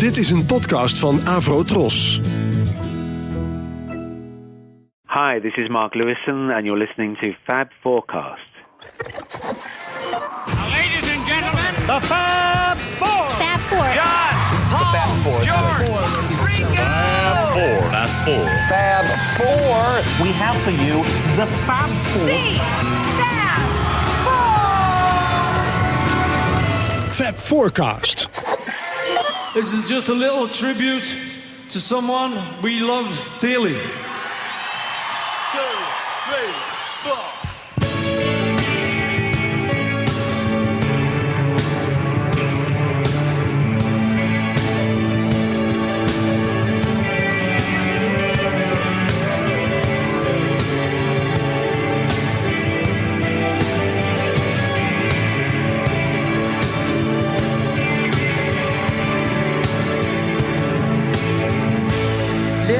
Dit is een podcast van Avro Tros. Hi, this is Mark Lewison, and you're listening to Fab Forecast. Ladies and gentlemen, The Fab Four. Fab Four. John, Paul, George, Ringo. Fab Four. Fab Four. We have for you the Fab Four. Fab Forecast. This is just a little tribute to someone we love dearly. Two, three,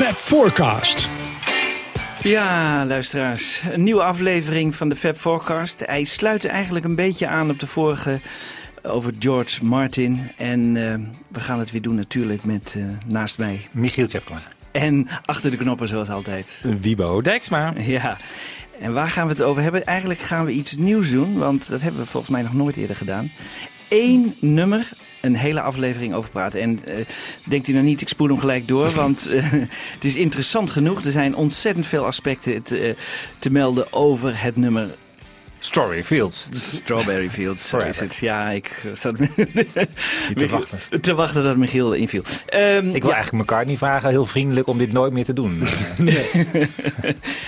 Fab Forecast. Ja, luisteraars. Een nieuwe aflevering van de Fab Forecast. Hij sluit eigenlijk een beetje aan op de vorige over George Martin. En eh, we gaan het weer doen natuurlijk met eh, naast mij. Michiel Tjepkema. En achter de knoppen zoals altijd. Wibo Dijksma. Ja. En waar gaan we het over hebben? Eigenlijk gaan we iets nieuws doen, want dat hebben we volgens mij nog nooit eerder gedaan. Eén nummer, een hele aflevering over praten. En eh, denkt u nou niet, ik spoel hem gelijk door, want eh, het is interessant genoeg. Er zijn ontzettend veel aspecten te, eh, te melden over het nummer Strawberry Fields. Strawberry Fields. Zo is het. Ja, ik zat te wachten. te wachten dat Michiel inviel. Ehm, Ik wil ja, eigenlijk elkaar niet vragen, heel vriendelijk, om dit nooit meer te doen.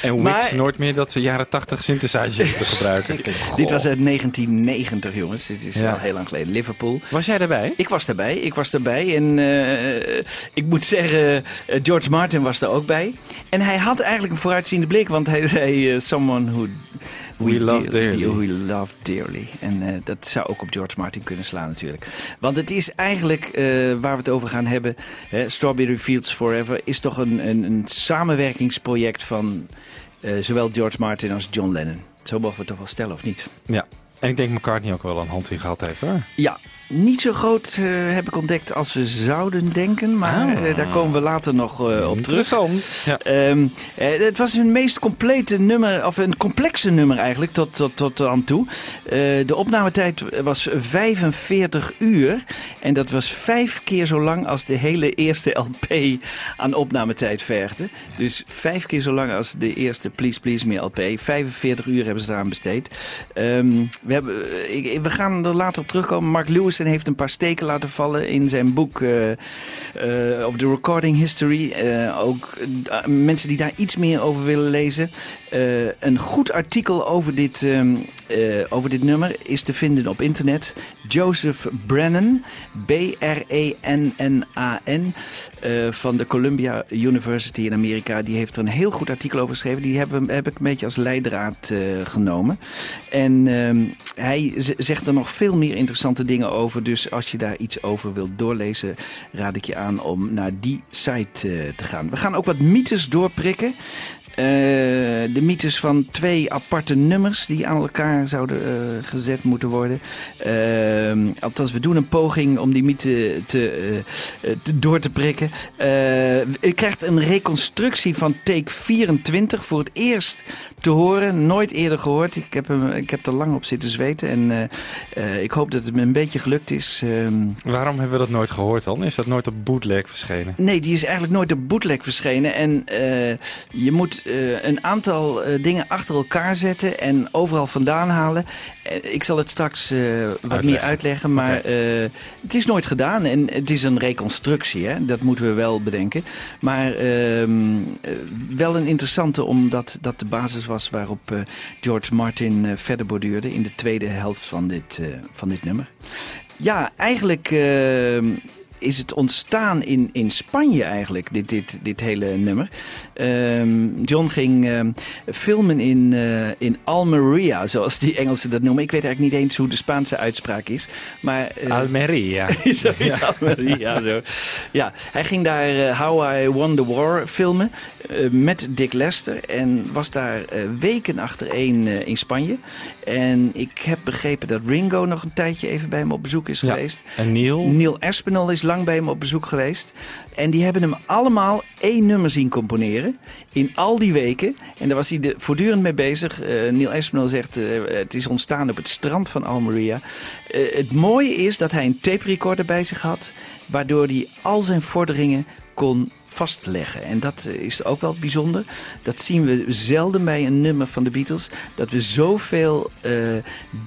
En Wix Maar- nooit meer dat jaren 80 synthesizer te gebruiken. dit was uit 1990, jongens. Dit is Ja. wel heel lang geleden. Liverpool. Was jij daarbij? Ik was daarbij, ik was daarbij. En eh, ik moet zeggen, eh, George Martin was er ook bij. En hij had eigenlijk een vooruitziende blik, want hij zei: eh, Someone who We love dearly. We love dearly. En eh, dat zou ook op George Martin kunnen slaan, natuurlijk. Want het is eigenlijk eh, waar we het over gaan hebben: hè, Strawberry Fields Forever is toch een, een, een samenwerkingsproject van eh, zowel George Martin als John Lennon. Zo mogen we het toch wel stellen, of niet? Ja. En ik denk McCartney ook wel een hand in gehad heeft hoor. Ja, niet zo groot eh, heb ik ontdekt als we zouden denken. Maar Ah. eh, daar komen we later nog eh, op terug. Ja. Ehm, eh, het was een meest complete nummer, of een complexe nummer eigenlijk, tot, tot, tot aan toe. De opnametijd was 45 uur. En dat was vijf keer zo lang als de hele eerste LP aan opnametijd vergde. Dus vijf keer zo lang als de eerste Please Please Me LP. 45 uur hebben ze eraan besteed. Ehm, we, hebben, ik- we gaan er later op terugkomen. Mark Lewison heeft een paar steken laten vallen in zijn boek eh, eh, over de recording history. Eh, ook mensen die daar iets meer over willen lezen. Eh, een goed artikel over dit, ehm, eh, over dit nummer is te vinden op internet. Joseph Brennan, B-R-E-N-N-A-N, eh, van de Columbia University in Amerika. Die heeft er een heel goed artikel over geschreven. Die hebben, heb ik een beetje als leidraad genomen. En ehm, hij zegt er nog veel meer interessante dingen over. Dus als je daar iets over wilt doorlezen, raad ik je aan om naar die site te gaan. We gaan ook wat mythes doorprikken. Eh, de mythes van twee aparte nummers die aan elkaar zouden eh, gezet moeten worden. Eh, althans, we doen een poging om die mythe te, te- door te prikken. U krijgt een reconstructie van take 24 voor het eerst te horen. Nooit eerder gehoord. Ik heb, hem, ik heb er lang op zitten zweten en ik hoop dat het me een beetje gelukt is. Ehm, Waarom hebben we dat nooit gehoord dan? Is dat nooit op bootleg verschenen? Nee, die is eigenlijk nooit op bootleg verschenen. En je moet eh, een aantal eh, dingen achter elkaar zetten en overal vandaan halen. Eh, ik zal het straks wat Uitleggen. meer uitleggen, maar het is nooit gedaan. En het is een reconstructie, hè? dat moeten we wel bedenken. Maar ehm, eh, wel een interessante, omdat dat de basis was waarop George Martin verder borduurde in de tweede helft van dit, van dit nummer. Ja, eigenlijk ehm, is het ontstaan in, in Spanje eigenlijk, dit, dit, dit hele nummer. Ehm, John ging ehm, filmen in, eh, in Almeria, zoals die Engelsen dat noemen. Ik weet eigenlijk niet eens hoe de Spaanse uitspraak is. Maar, eh, Almeria. Zoiets Almeria, zo. Ja, hij ging daar eh, How I Won the War filmen met Dick Lester. En was daar weken achtereen in Spanje. En ik heb begrepen dat Ringo nog een tijdje even bij hem op bezoek is Ja. geweest. En Neil? Neil Aspinall is lang bij hem op bezoek geweest. En die hebben hem allemaal één nummer zien componeren. In al die weken. En daar was hij de, voortdurend mee bezig. Eh, Neil Aspinall zegt, eh, het is ontstaan op het strand van Almeria. Eh, het mooie is dat hij een tape recorder bij zich had. Waardoor hij al zijn vorderingen kon vastleggen. En dat eh, is ook wel bijzonder. Dat zien we zelden bij een nummer van de Beatles. Dat we zoveel eh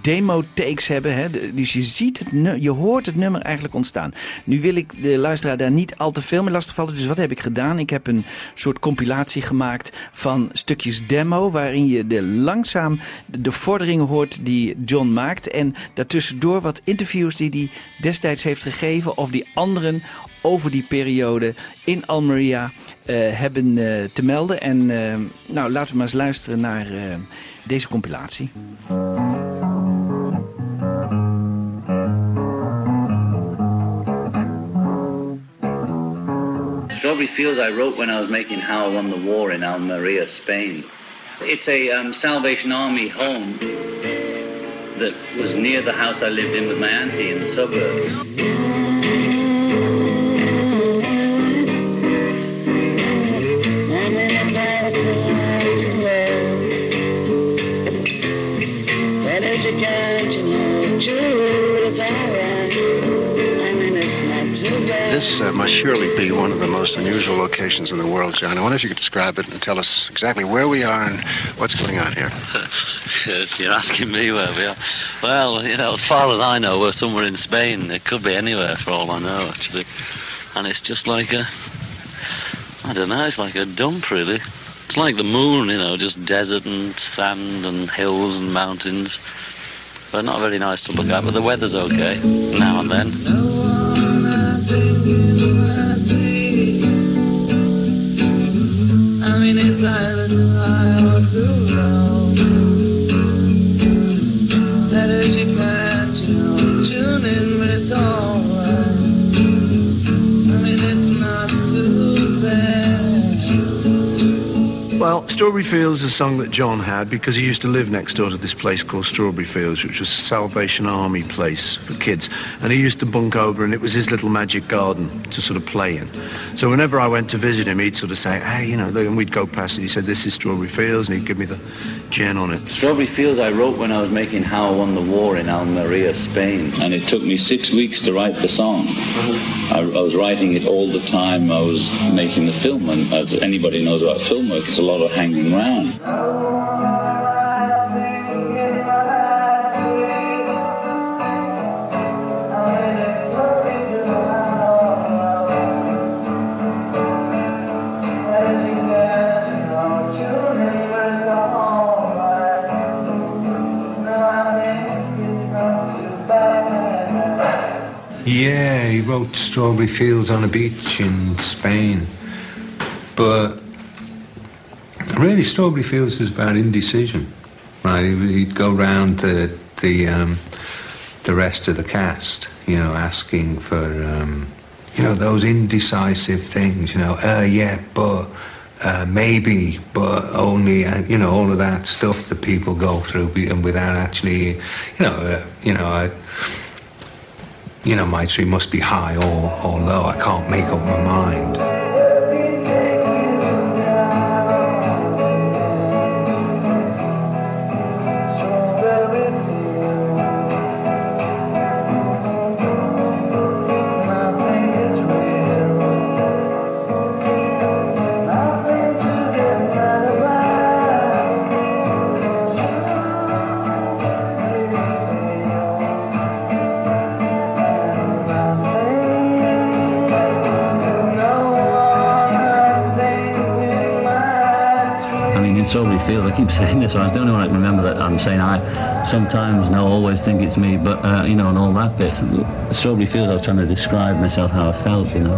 demo-takes hebben. Hè? Dus je, ziet het, je hoort het nummer eigenlijk ontstaan. Nu wil ik de luisteraar daar niet al te veel mee lastigvallen. Dus wat heb ik gedaan? Ik heb een soort compilatie gemaakt van stukjes demo. Waarin je de langzaam de vorderingen hoort die John maakt. En daartussendoor wat interviews die hij destijds heeft gegeven. Of die anderen over die periode in Almeria eh, hebben eh, te melden. En eh, nou, laten we maar eens luisteren naar deze compilatie. Strawberry Fields I wrote when I was making How I Won the War in Almeria, Spain. It's a um, Salvation Army home that was near the house I lived in with my auntie in the suburbs. This uh, must surely be one of the most unusual locations in the world, John. I wonder if you could describe it and tell us exactly where we are and what's going on here. You're asking me where we are. Well, you know, as far as I know, we're somewhere in Spain. It could be anywhere for all I know, actually. And it's just like a, I don't know, it's like a dump, really. It's like the moon, you know, just desert and sand and hills and mountains. But not very nice to look at, but the weather's okay now and then. I mean, it's Well, Strawberry Fields is a song that John had because he used to live next door to this place called Strawberry Fields, which was a Salvation Army place for kids. And he used to bunk over and it was his little magic garden to sort of play in. So whenever I went to visit him, he'd sort of say, hey, you know, and we'd go past it. He said, this is Strawberry Fields, and he'd give me the gin on it. Strawberry Fields I wrote when I was making How I Won the War in Almeria, Spain. And it took me six weeks to write the song. Uh-huh. I, I was writing it all the time I was making the film. And as anybody knows about film work, it's a lot lot of hanging around. Yeah, he wrote Strawberry Fields on a Beach in Spain. But really, Strawberry Fields is about indecision. Right? He- He'd go round the the um, the rest of the cast, you know, asking for um, you know those indecisive things. You know, uh, yeah, but. Uh, maybe, but only, uh, you know, all of that stuff that people go through, and without actually, you know, uh, you know, I, you know, my tree must be high or, or low. I can't make up my mind. I keep saying this, I was the only one I can remember that I'm saying I sometimes, no, always think it's me, but, uh, you know, and all that bit. Strawberry Fields, I was trying to describe myself, how I felt, you know.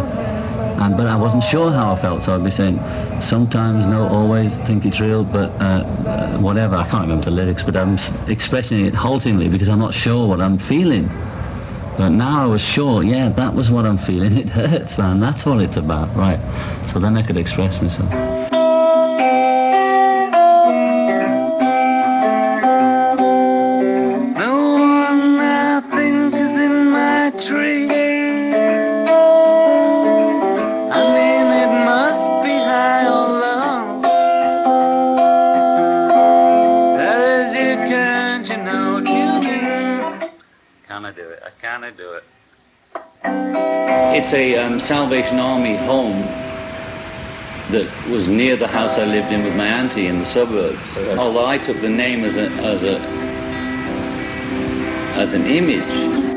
And, but I wasn't sure how I felt, so I'd be saying, sometimes, no, always think it's real, but uh, uh, whatever. I can't remember the lyrics, but I'm expressing it haltingly because I'm not sure what I'm feeling. But now I was sure, yeah, that was what I'm feeling. It hurts, man. That's what it's about, right? So then I could express myself. It's a um, Salvation Army home that was near the house I lived in with my auntie in the suburbs. Although I took the name as a as a as an image.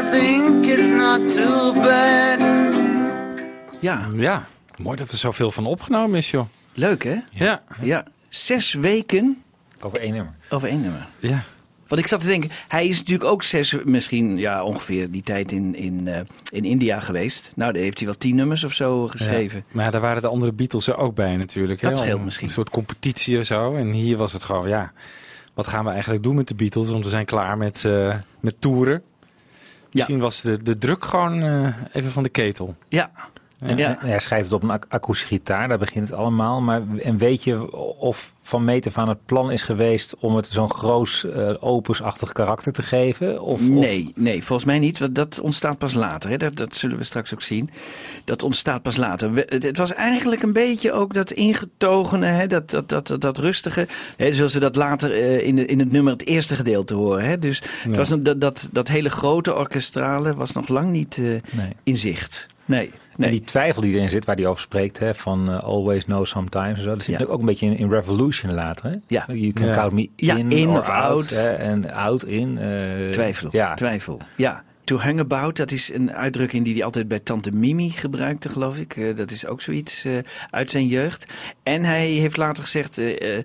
I think it's not too bad. Ja. Ja, mooi dat er zoveel van opgenomen is, joh. Leuk, hè? Ja. Ja, zes weken Over één nummer. over één nummer. Ja. Want ik zat te denken, hij is natuurlijk ook zes, misschien ja, ongeveer die tijd in, in, eh, in India geweest. Nou, daar heeft hij wel tien nummers of zo geschreven. Ja. Maar ja, daar waren de andere Beatles er ook bij natuurlijk. Dat hè, scheelt misschien. Een soort competitie of zo. En hier was het gewoon, ja, wat gaan we eigenlijk doen met de Beatles? Want we zijn klaar met, eh, met toeren. Misschien was de, de druk gewoon eh, even van de ketel. Ja. En, Ja. hij schrijft het op een akoestische gitaar, daar begint het allemaal. Maar en weet je of van meet af aan het plan is geweest om het zo'n groot eh, opusachtig karakter te geven? Of, Nee, nee, volgens mij niet. Want dat ontstaat pas later. Hè. Dat, dat zullen we straks ook zien. Dat ontstaat pas later. We- Het, het was eigenlijk een beetje ook dat ingetogene, hè, dat, dat, dat, dat, dat rustige. Hè, zoals we dat later eh, in, in het nummer het eerste gedeelte horen. Hè. Dus het Ja. was een, dat, dat, dat hele grote orkestrale was nog lang niet eh, Nee. in zicht. Nee. En die twijfel die erin zit, waar hij over spreekt, hè, van eh, always know sometimes. En zo, dat zit natuurlijk ook een beetje in, in Revolution later. Hè? Ja. You can Ja. count me Ja, in, of out. hè, en out in. eh, Twijfel. Ja. Twijfel. Ja. To hang about, dat is een uitdrukking die hij altijd bij Tante Mimi gebruikte, geloof ik. Eh, dat is ook zoiets eh, uit zijn jeugd. En hij heeft later gezegd eh,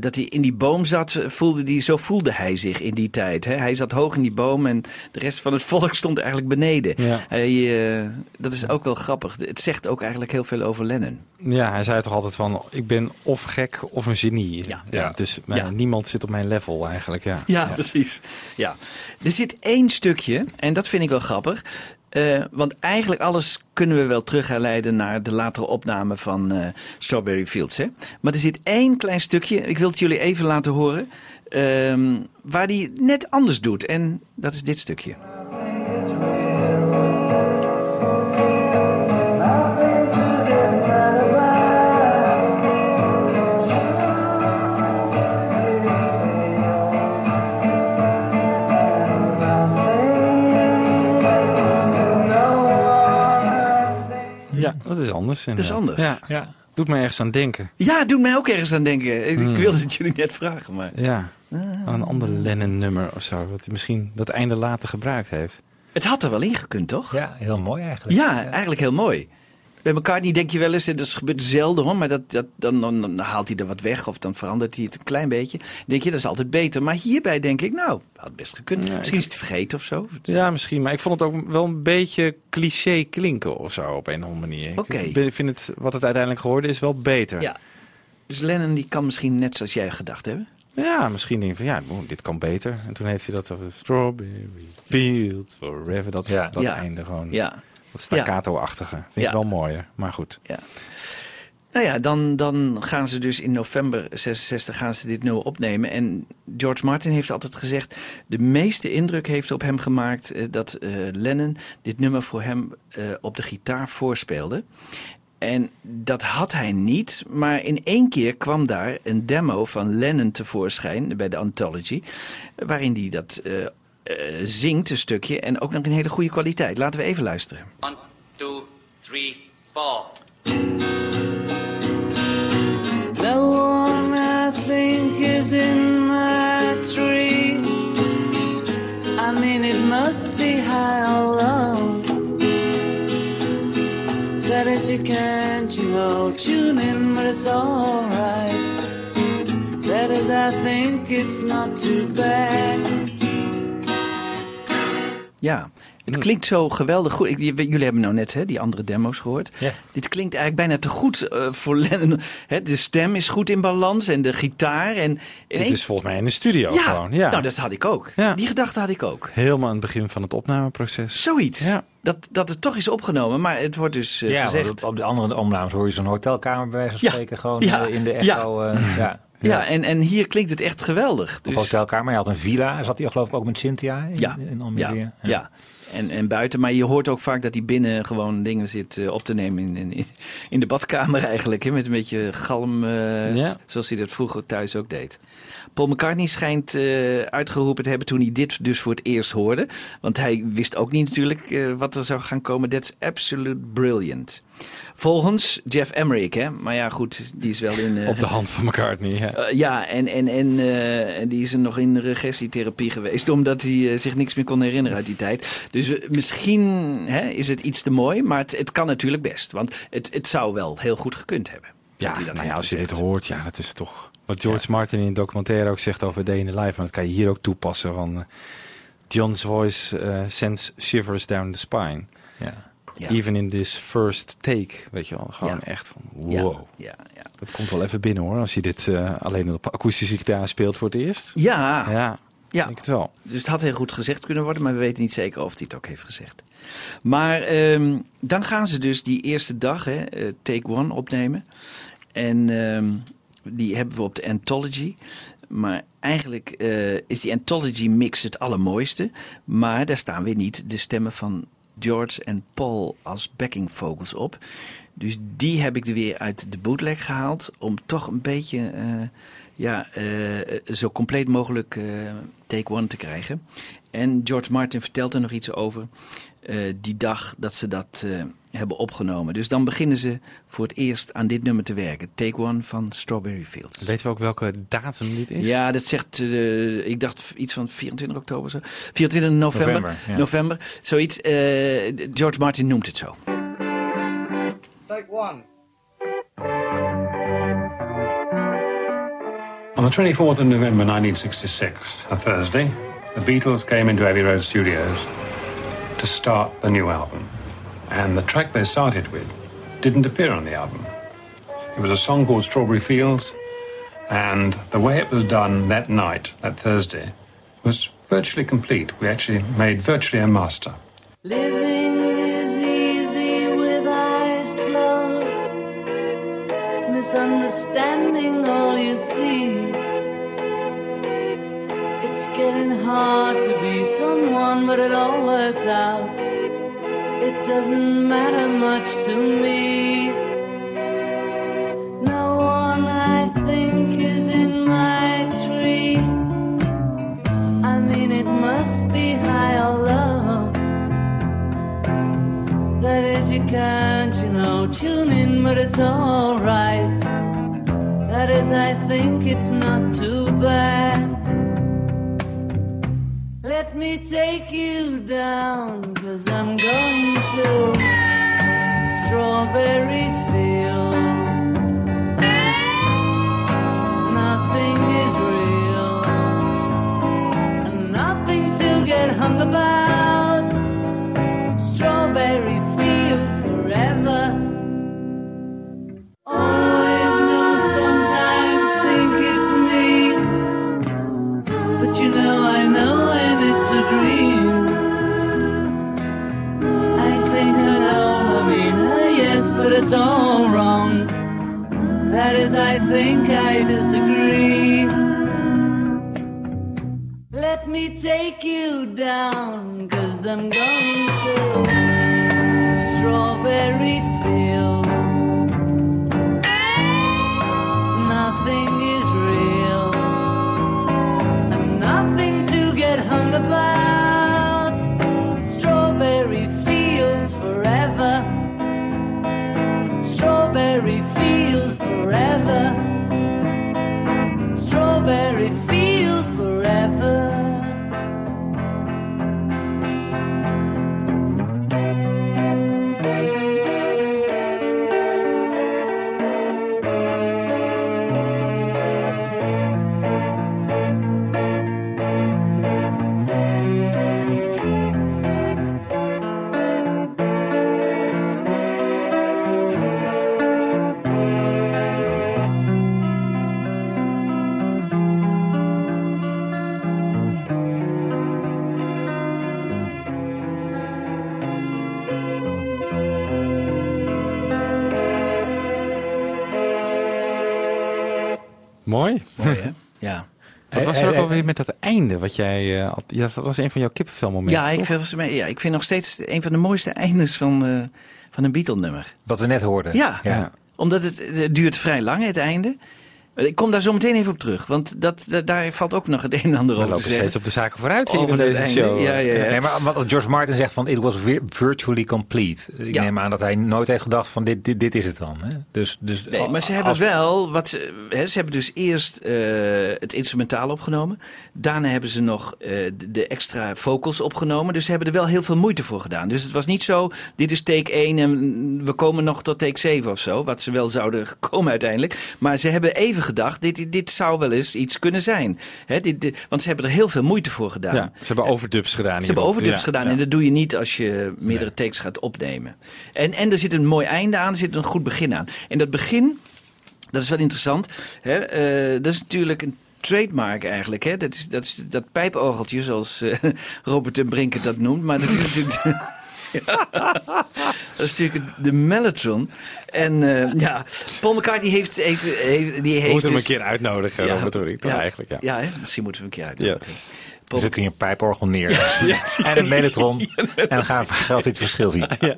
dat hij in die boom zat. Voelde die, zo voelde hij zich in die tijd. Hè? Hij zat hoog in die boom en de rest van het volk stond eigenlijk beneden. Ja. Hij, dat is ook wel grappig. Het zegt ook eigenlijk heel veel over Lennon. Ja, hij zei toch altijd van, ik ben of gek of een genie. Ja. Dus Ja. niemand zit op mijn level eigenlijk, ja. Ja, precies. Ja. Er zit één stukje, en dat vind ik wel grappig. eh, want eigenlijk alles kunnen we wel terug herleiden naar de latere opname van eh, Strawberry Fields. Hè? Maar er zit één klein stukje, ik wil het jullie even laten horen, ehm, waar die net anders doet. En dat is dit stukje. Ja, dat is anders. Dat is inderdaad. anders. Ja, ja. Doet me ergens aan denken. Ja, het doet mij ook ergens aan denken. Ik Hmm. wilde het jullie net vragen, maar... Ja, aan een ander Lennon-nummer of zo. Dat hij misschien dat einde later gebruikt heeft. Het had er wel ingekund, toch? Ja, heel mooi eigenlijk. Ja, eigenlijk heel mooi. Bij McCartney denk je wel eens, en dat gebeurt zelden hoor, maar dat, dat, dan, dan, dan haalt hij er wat weg of dan verandert hij het een klein beetje. denk je, dat is altijd beter. Maar hierbij denk ik, nou, had best gekund. Ja, Misschien ik- is het vergeten of zo. Ja, misschien. Maar ik vond het ook wel een beetje cliché klinken of zo op een of andere manier. Oké. Ik vind het, wat het uiteindelijk geworden is, wel beter. Ja. Dus Lennon die kan misschien net zoals jij gedacht hebben. Ja, misschien denk je van ja, dit kan beter. En toen heeft hij dat over Strawberry Fields Forever. Dat, Ja. dat Ja. einde gewoon. Ja. Dat staccato-achtige. Vind Ja. ik wel mooier. Maar goed. Ja. Nou ja, dan, dan gaan ze dus in november 66 gaan ze dit nummer opnemen. En George Martin heeft altijd gezegd... de meeste indruk heeft op hem gemaakt... eh, dat eh, Lennon dit nummer voor hem eh, op de gitaar voorspeelde. En dat had hij niet. Maar in één keer kwam daar een demo van Lennon tevoorschijn... bij de Anthology... waarin hij dat eh, eh, zingt, een stukje... en ook nog in hele goede kwaliteit. Laten we even luisteren. One, two, three, four. The one I think is in my tree. I mean, it must be high or low. That is, you can't, you know, tune in, but it's alright. That is, I think it's not too bad. Klinkt zo geweldig goed. Ik- Jullie hebben nou net hè, die andere demo's gehoord. Dit klinkt eigenlijk bijna te goed eh, voor Lennon. Hè, de stem is goed in balans en de gitaar. En in Dit is volgens mij in de studio ja, gewoon. Ja. nou dat had ik ook. Die gedachte had ik ook. Helemaal aan het begin van het opnameproces. Zoiets. Dat, dat het toch is opgenomen, maar het wordt dus eh, ja, gezegd. op- op de andere opnames hoor je zo'n hotelkamer bij wijze van Ja, spreken gewoon ja, eh, in de ja. echo. eh, ja. Ja, en, en hier klinkt het echt geweldig. Op Dus, hotelkamer. Hij had een villa. Zat hij geloof ik ook met Cynthia in, Ja, in Almere? ja, ja. En, en buiten. Maar je hoort ook vaak dat hij binnen gewoon dingen zit eh, op te nemen in, in, in de badkamer eigenlijk. Hè, met een beetje galm, eh, Ja. zoals hij dat vroeger thuis ook deed. Paul McCartney schijnt eh, uitgeroepen te hebben toen hij dit dus voor het eerst hoorde. Want hij wist ook niet natuurlijk wat er zou gaan komen. That's absolute brilliant. Volgens Jeff Emmerich, hè. Maar ja, goed, die is wel in... eh, Op de hand van McCartney. Ja. eh, ja, en, en, en, eh, en die is er nog in regressietherapie geweest, omdat hij zich niks meer kon herinneren uit die tijd. Dus misschien hè, is het iets te mooi, maar het, het kan natuurlijk best. Want het, het zou wel heel goed gekund hebben. Ja, dat nou ja, als je dit hoort, ja, dat is toch... Wat George Martin in de documentaire ook zegt over Day in the Life. Maar dat kan je hier ook toepassen. Van, John's voice sends shivers down the spine. Ja. Even in this first take, weet je wel. Gewoon Ja. echt van, wow. ja, ja. Dat komt wel even binnen hoor, als je dit eh, alleen op akoestische gitaar speelt voor het eerst. Ja, Ja, ja. ik het wel. Dus het had heel goed gezegd kunnen worden, maar we weten niet zeker of hij het ook heeft gezegd. Maar ehm, dan gaan ze dus die eerste dag, hè, eh, Take One, opnemen. En ehm, die hebben we op de Anthology. Maar eigenlijk eh, is die Anthology mix het allermooiste. Maar daar staan weer niet de stemmen van George en Paul als backing op. Dus die heb ik er weer uit de bootleg gehaald. Om toch een beetje eh, ja, eh, zo compleet mogelijk eh, take one te krijgen. En George Martin vertelt er nog iets over. Eh, die dag dat ze dat eh, hebben opgenomen. Dus dan beginnen ze voor het eerst aan dit nummer te werken. Take One van Strawberry Fields. Weten we ook welke datum dit is? Ja, dat zegt, eh, ik dacht iets van 24 oktober zo. 24 november. November, ja. November, zoiets. eh, George Martin noemt het zo. Take one. On the 24th of November 1966, a Thursday, the Beatles came into Abbey Road Studios to start the new album. And the track they started with didn't appear on the album. It was a song called Strawberry Fields, and the way it was done that night, that Thursday, was virtually complete. We actually made virtually a master. Living is easy with eyes closed, misunderstanding all you see. It's getting hard to be someone, but it all works out. It doesn't matter much to me. No one I think is in my tree. I mean, it must be high or low. That is, you can't, you know, tune in, but it's alright. That is, I think it's not too bad. Me take you down, cause I'm going to Strawberry Fields. Nothing is real, and nothing to get hung about. That is, I think I disagree. Let me take you down, cause I'm going Mooi. Mooi, hè? Ja. Wat was er ook alweer met dat einde? Wat jij, eh, had- ja, dat was een van jouw kippenvelmomenten. Ja, ik ja, ik vind nog steeds een van de mooiste eindes van, eh, van een Beatle-nummer. Wat we net hoorden. Ja, Ja. omdat het, het duurt vrij lang, het einde. Ik kom daar zo meteen even op terug, want dat, dat- daar valt ook nog het een en ander We over te lopen steeds op de zaken vooruit hier in deze show. Ja, ja, ja. Nee, maar wat George Martin zegt van it was vir- virtually complete. Ik Ja. neem aan dat hij nooit heeft gedacht van dit, dit, dit is het dan. Hè? Dus, dus Nee, maar ze als- hebben wel, wat ze, hè, ze hebben dus eerst eh, het instrumentaal opgenomen. Daarna hebben ze nog eh, de, de extra vocals opgenomen. Dus ze hebben er wel heel veel moeite voor gedaan. Dus het was niet zo, dit is take 1 en we komen nog tot take 7 of zo. Wat ze wel zouden komen uiteindelijk. Maar ze hebben even gedacht, dit, dit zou wel eens iets kunnen zijn. Hè, dit, dit- want ze hebben er heel veel moeite voor gedaan. Ja, ze hebben overdubs gedaan. Ze hebben overdubs gedaan en dat doe je niet als je meerdere takes gaat opnemen. En, en er zit een mooi einde aan, er zit een goed begin aan. En dat begin, dat is wel interessant. Hè? eh, dat is natuurlijk een trademark eigenlijk. Hè? Dat is dat, is dat pijpogeltje, zoals eh, Robert ten Brinken dat noemt. Maar dat is natuurlijk... Ja. Dat is natuurlijk de mellotron. En eh, ja, Paul McCartney heeft... heeft, heeft die We heeft moeten hem dus- een keer uitnodigen, Ja, Robert Horry, toch ja, eigenlijk? Ja. Ja, hè? misschien moeten we hem een keer uitnodigen. Er zit hier een pijporgel neer. En een melotron. En dan gaan we zelf het verschil zien.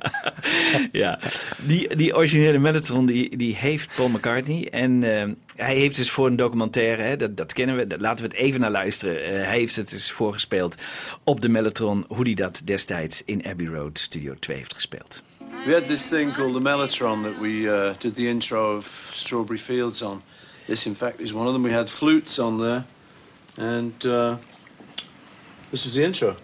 ja, die, die originele Mellotron die, die heeft Paul McCartney. En eh, hij heeft dus voor een documentaire, hè, dat, dat kennen we, dat- laten we het even naar luisteren. Eh, hij heeft het dus voorgespeeld op de Mellotron, hoe hij dat destijds in Abbey Road Studio 2 heeft gespeeld. We had this thing called the Mellotron that we uh, did the intro of Strawberry Fields on. This, in fact, is one of them. We had flutes on there, and this was the intro.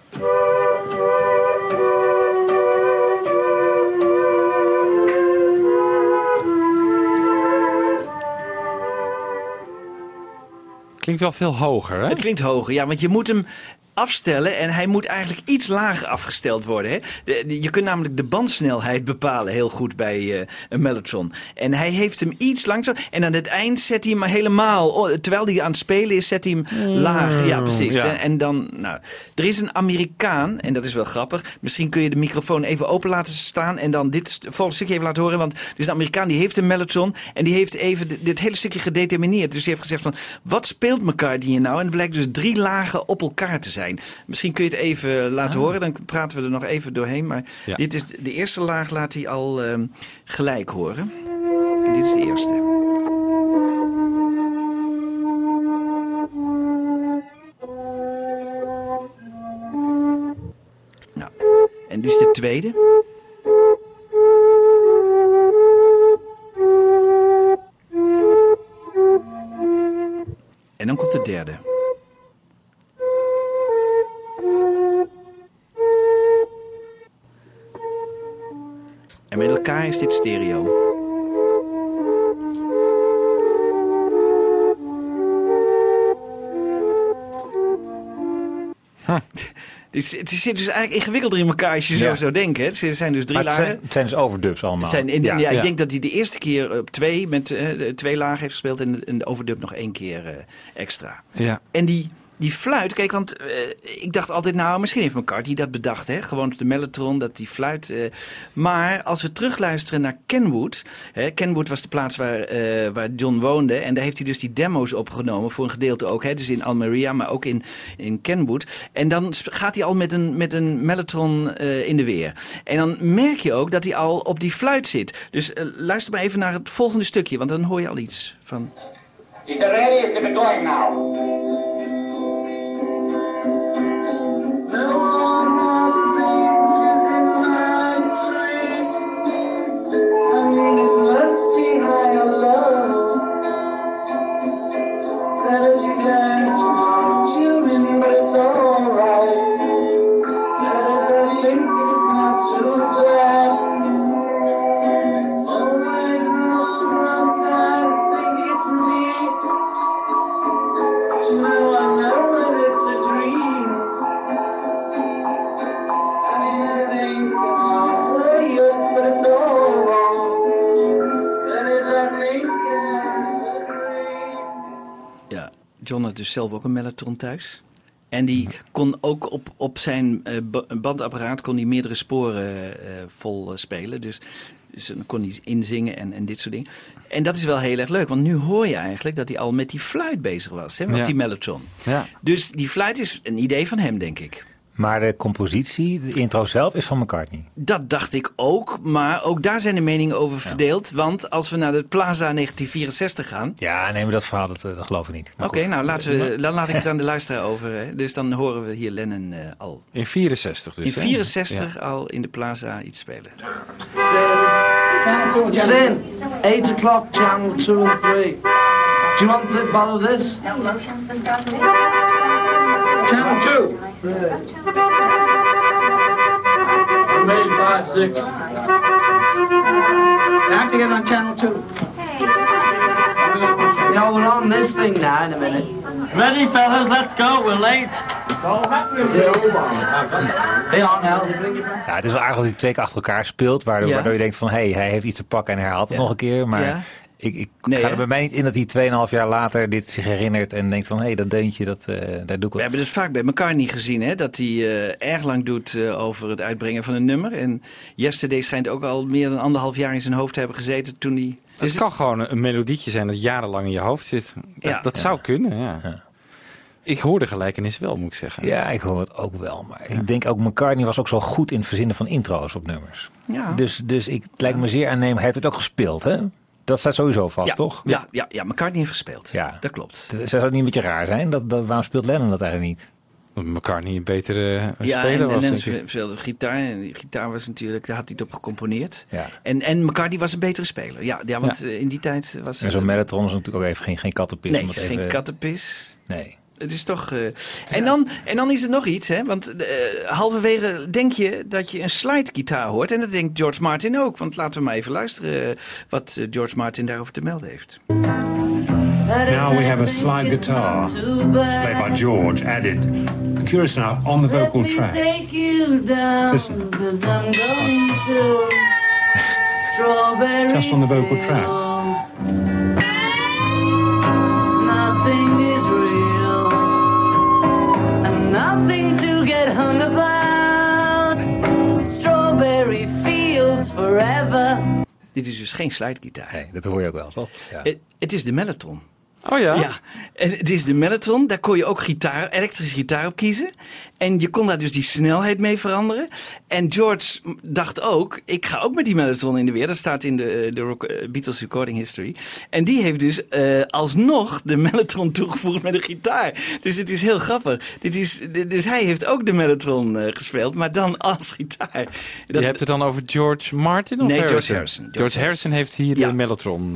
Klinkt wel veel hoger, hè? Het klinkt hoger, ja, want je moet hem afstellen en hij moet eigenlijk iets lager afgesteld worden. Hè? De- de- je kunt namelijk de bandsnelheid bepalen heel goed bij eh, een Mellotron. En hij heeft hem iets langzaam en aan het eind zet hij hem helemaal, terwijl hij aan het spelen is, zet hij hem laag. Ja, precies. ja. En dan, nou, er is een Amerikaan, en dat is wel grappig. Misschien kun je de microfoon even open laten staan en dan dit volgende stukje even laten horen. Want er is een Amerikaan die heeft een Mellotron en die heeft even dit- hele stukje gedetermineerd. Dus die heeft gezegd van, wat speelt McCartney hier nou? En het blijkt dus drie lagen op elkaar te zijn. Misschien kun je het even laten horen, dan praten we er nog even doorheen. Maar Ja. dit is de eerste laag, laat hij al ehm, gelijk horen. En dit is de eerste. Nou, en dit is de tweede. En dan komt de derde. Elkaar is dit stereo. Het, het zit dus eigenlijk ingewikkelder in elkaar als je zo Ja. zou denken. hè. Het zijn dus drie het lagen. zijn, het zijn dus overdubs allemaal. Zijn in, ja, ja. ik denk dat hij de eerste keer op twee met eh, twee lagen heeft gespeeld en de, en de overdub nog één keer eh, extra. Ja. En die, die fluit, kijk, want eh, ik dacht altijd, nou, misschien heeft McCarthy dat bedacht, hè? Gewoon op de mellotron, dat die fluit. eh. maar als we terugluisteren naar Kenwood, hè, Kenwood was de plaats waar, eh, waar John woonde, en daar heeft hij dus die demo's opgenomen, voor een gedeelte ook, hè? dus in Almeria, maar ook in, in Kenwood. En dan gaat hij al met een, met een mellotron in de weer. En dan merk je ook dat hij al op die fluit zit. Dus luister maar even naar het volgende stukje, want dan hoor je al iets van... Is the ready to be now? You dus zelf ook een mellotron thuis. En die kon ook op, op zijn eh, ba- bandapparaat kon hij meerdere sporen eh, vol eh, spelen. Dus, dus dan kon hij inzingen en, en dit soort dingen. En dat is wel heel erg leuk, want nu hoor je eigenlijk dat hij al met die fluit bezig was, hè, met Ja. die mellotron. Ja. Dus die fluit is een idee van hem, denk ik. Maar de compositie, de intro zelf, is van McCartney. Dat dacht ik ook, maar ook daar zijn de meningen over verdeeld. Want als we naar de Plaza 1964 gaan, Ja, nee, maar dat verhaal, dat, eh, dat geloof ik niet. Oké, nou laten we, dan laat ik het aan de luisteraar over. Hè. Dus dan horen we hier Lennon eh, al. In 64 dus. in hè? 64 Ja. al in de Plaza iets spelen. Sin, 8 o'clock, channel 2 and 3. Do you want to follow this? Channel 2. Maybe 5, 6. You have to get on channel 2. You know, we're on this thing now in a minute. Ready, fellas, let's go. We're late. Ja, het is wel aardig dat hij twee keer achter elkaar speelt. Waardoor, Ja. waardoor je denkt van, hé, hey, hij heeft iets te pakken en herhaalt het Ja. nog een keer. Maar Ja. Ik, ik Nee, ga er bij mij niet in dat hij 2,5 jaar later dit zich herinnert. En denkt van, hé, hey, dat deuntje, dat, eh, daar doe ik We hebben het vaak bij elkaar niet gezien, hè? dat hij eh, erg lang doet eh, over het uitbrengen van een nummer. En Yesterday schijnt ook al meer dan anderhalf jaar in zijn hoofd te hebben gezeten toen hij... Het kan gewoon een, melodietje zijn dat jarenlang in je hoofd zit. Dat, Ja. dat zou kunnen, ja. Ik hoor de gelijkenis wel, moet ik zeggen. Ja, ik hoor het ook wel. Maar ik denk ook, McCartney was ook zo goed in het verzinnen van intro's op nummers. Ja. Dus, dus ik, het lijkt me zeer aannemelijk. Hij heeft het ook gespeeld, hè? Dat staat sowieso vast, ja, toch? Ja, ja, ja, McCartney heeft gespeeld. Ja. Dat klopt. Zou het niet een beetje raar zijn? Dat, dat, waarom speelt Lennon dat eigenlijk niet? Dat McCartney een betere eh, Ja, speler en, was. en Lennon ik. speelde gitaar. En die gitaar was natuurlijk, daar had hij het op gecomponeerd. Ja. En, en McCartney was een betere speler. Ja, ja want Ja. eh, in die tijd was... En zo'n Mellotron is natuurlijk ook even geen, geen kattenpis. Nee, geen even- kattenpis. Nee. Het is toch. eh, en, dan, en dan is er nog iets, hè? Want eh, halverwege denk je dat je een slidegitaar hoort. En dat denkt George Martin ook. Want laten we maar even luisteren eh, wat George Martin daarover te melden heeft. Now we have a slide guitar, played by George, added. Curious enough, on the vocal track. Take you down, Listen. 'cause I'm going to strawberry Just on the vocal track. Nothing to get hung about. Strawberry fields forever. Dit is dus geen slidegitaar. Nee, dat hoor je ook wel, toch? Ja. Het, het is de Mellotron. Oh ja? Ja, en het is de Mellotron. Daar kon je ook gitaar, elektrische gitaar op kiezen. En je kon daar dus die snelheid mee veranderen. En George dacht ook, ik ga ook met die Mellotron in de weer. Dat staat in de, de rock- eh, Beatles Recording History. En die heeft dus eh, alsnog de Mellotron toegevoegd met een gitaar. Dus het is heel grappig. Dit is, dus hij heeft ook de eh, gespeeld, maar dan als gitaar. Je hebt het dan over George Martin of Nee, George Harrison? Harrison. George, Harrison heeft hier Ja. de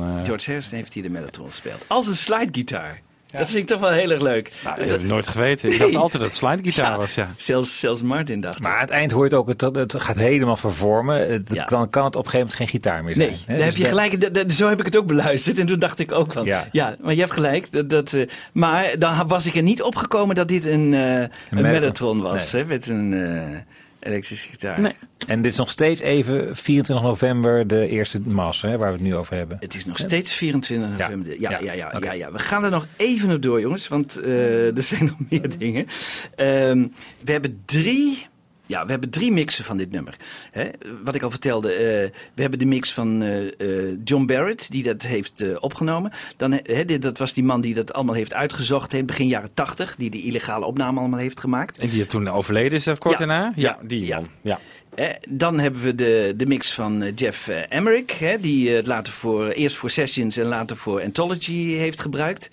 eh, George Harrison heeft hier de Mellotron gespeeld. Als een slidegitaar. Dat vind ik toch wel heel erg leuk. Nou, dat heb ik nooit geweten. Ik dacht altijd dat het slidegitaar was, ja. Zelfs, zelfs Martin dacht Maar aan het eind hoort ook, het, het gaat helemaal vervormen. Het, Ja. Dan kan het op een gegeven moment geen gitaar meer zijn. Nee, hè? daar heb Dus je dat- gelijk. Zo heb ik het ook beluisterd. En toen dacht ik ook van. Ja, Ja. maar je hebt gelijk. Dat, dat, eh, maar dan was ik er niet opgekomen dat dit een, eh een, was. Nee. Hè, met een eh, elektrische gitaar. Nee. En dit is nog steeds even 24 november de eerste mas, hè, waar we het nu over hebben. Het is nog steeds 24 Ja. november. Ja, ja, Ja. ja, ja, We gaan er nog even op door, jongens. Want eh, er zijn nog meer dingen. Ehm, we hebben drie... Ja, we hebben drie mixen van dit nummer. Hè, wat ik al vertelde, eh, we hebben de mix van eh, eh, John Barrett, die dat heeft opgenomen. Dan, hè, dit, dat was die man die dat allemaal heeft uitgezocht in begin jaren 80, die die illegale opname allemaal heeft gemaakt. En die toen overleden is, kort Ja. daarna? Ja, Ja. die man. Ja. Dan hebben we de, de mix van Jeff Emmerich, hè, die het later voor, eerst voor Sessions en later voor Anthology heeft gebruikt.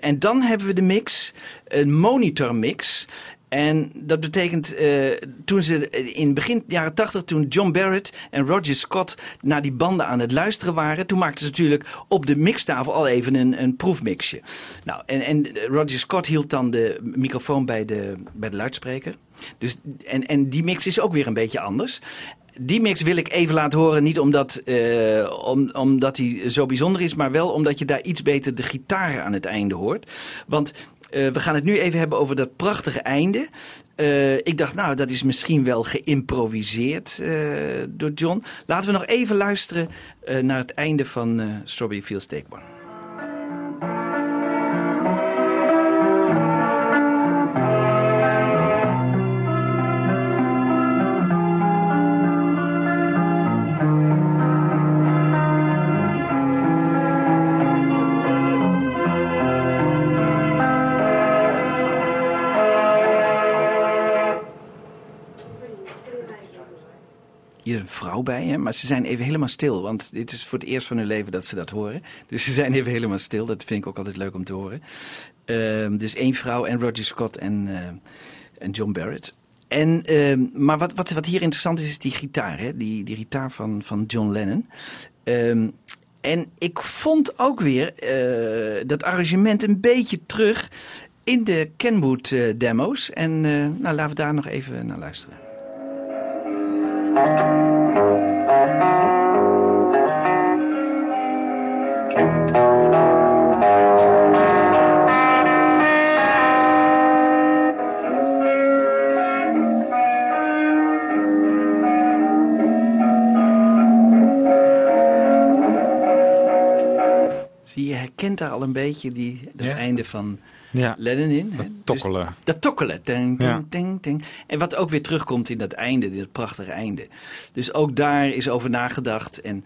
En dan hebben we de mix, een monitor mix. En dat betekent, eh, toen ze in begin jaren 80, toen John Barrett en Roger Scott naar die banden aan het luisteren waren, toen maakten ze natuurlijk op de mixtafel al even een, een proefmixje. Nou, en, en Roger Scott hield dan de microfoon bij de, bij de luidspreker. Dus, en, en die mix is ook weer een beetje anders. Die mix wil ik even laten horen. Niet omdat, eh, om, omdat hij zo bijzonder is, maar wel omdat je daar iets beter de gitaren aan het einde hoort. Want we gaan het nu even hebben over dat prachtige einde. Eh, ik dacht, nou, dat is misschien wel geïmproviseerd eh, door John. Laten we nog even luisteren eh, naar het einde van eh, Strawberry Fields Take One. Een vrouw bij, hè? maar ze zijn even helemaal stil. Want dit is voor het eerst van hun leven dat ze dat horen. Dus ze zijn even helemaal stil. Dat vind ik ook altijd leuk om te horen. Ehm, dus één vrouw en Roger Scott en, eh, en John Barrett. En, ehm, maar wat, wat, wat hier interessant is, is die gitaar. Hè? Die, die gitaar van, van John Lennon. Ehm, en ik vond ook weer eh, dat arrangement een beetje terug in de Kenwood eh, demo's. En nou, laten we daar nog even naar luisteren. Daar al een beetje die, dat Ja. einde van Ja. Lennon in. hè? Dat Dus- tokkelen. dat tokkelen. Ding, ding, Ja. ding, ding. En wat ook weer terugkomt in dat einde, dat prachtige einde. Dus ook daar is over nagedacht. En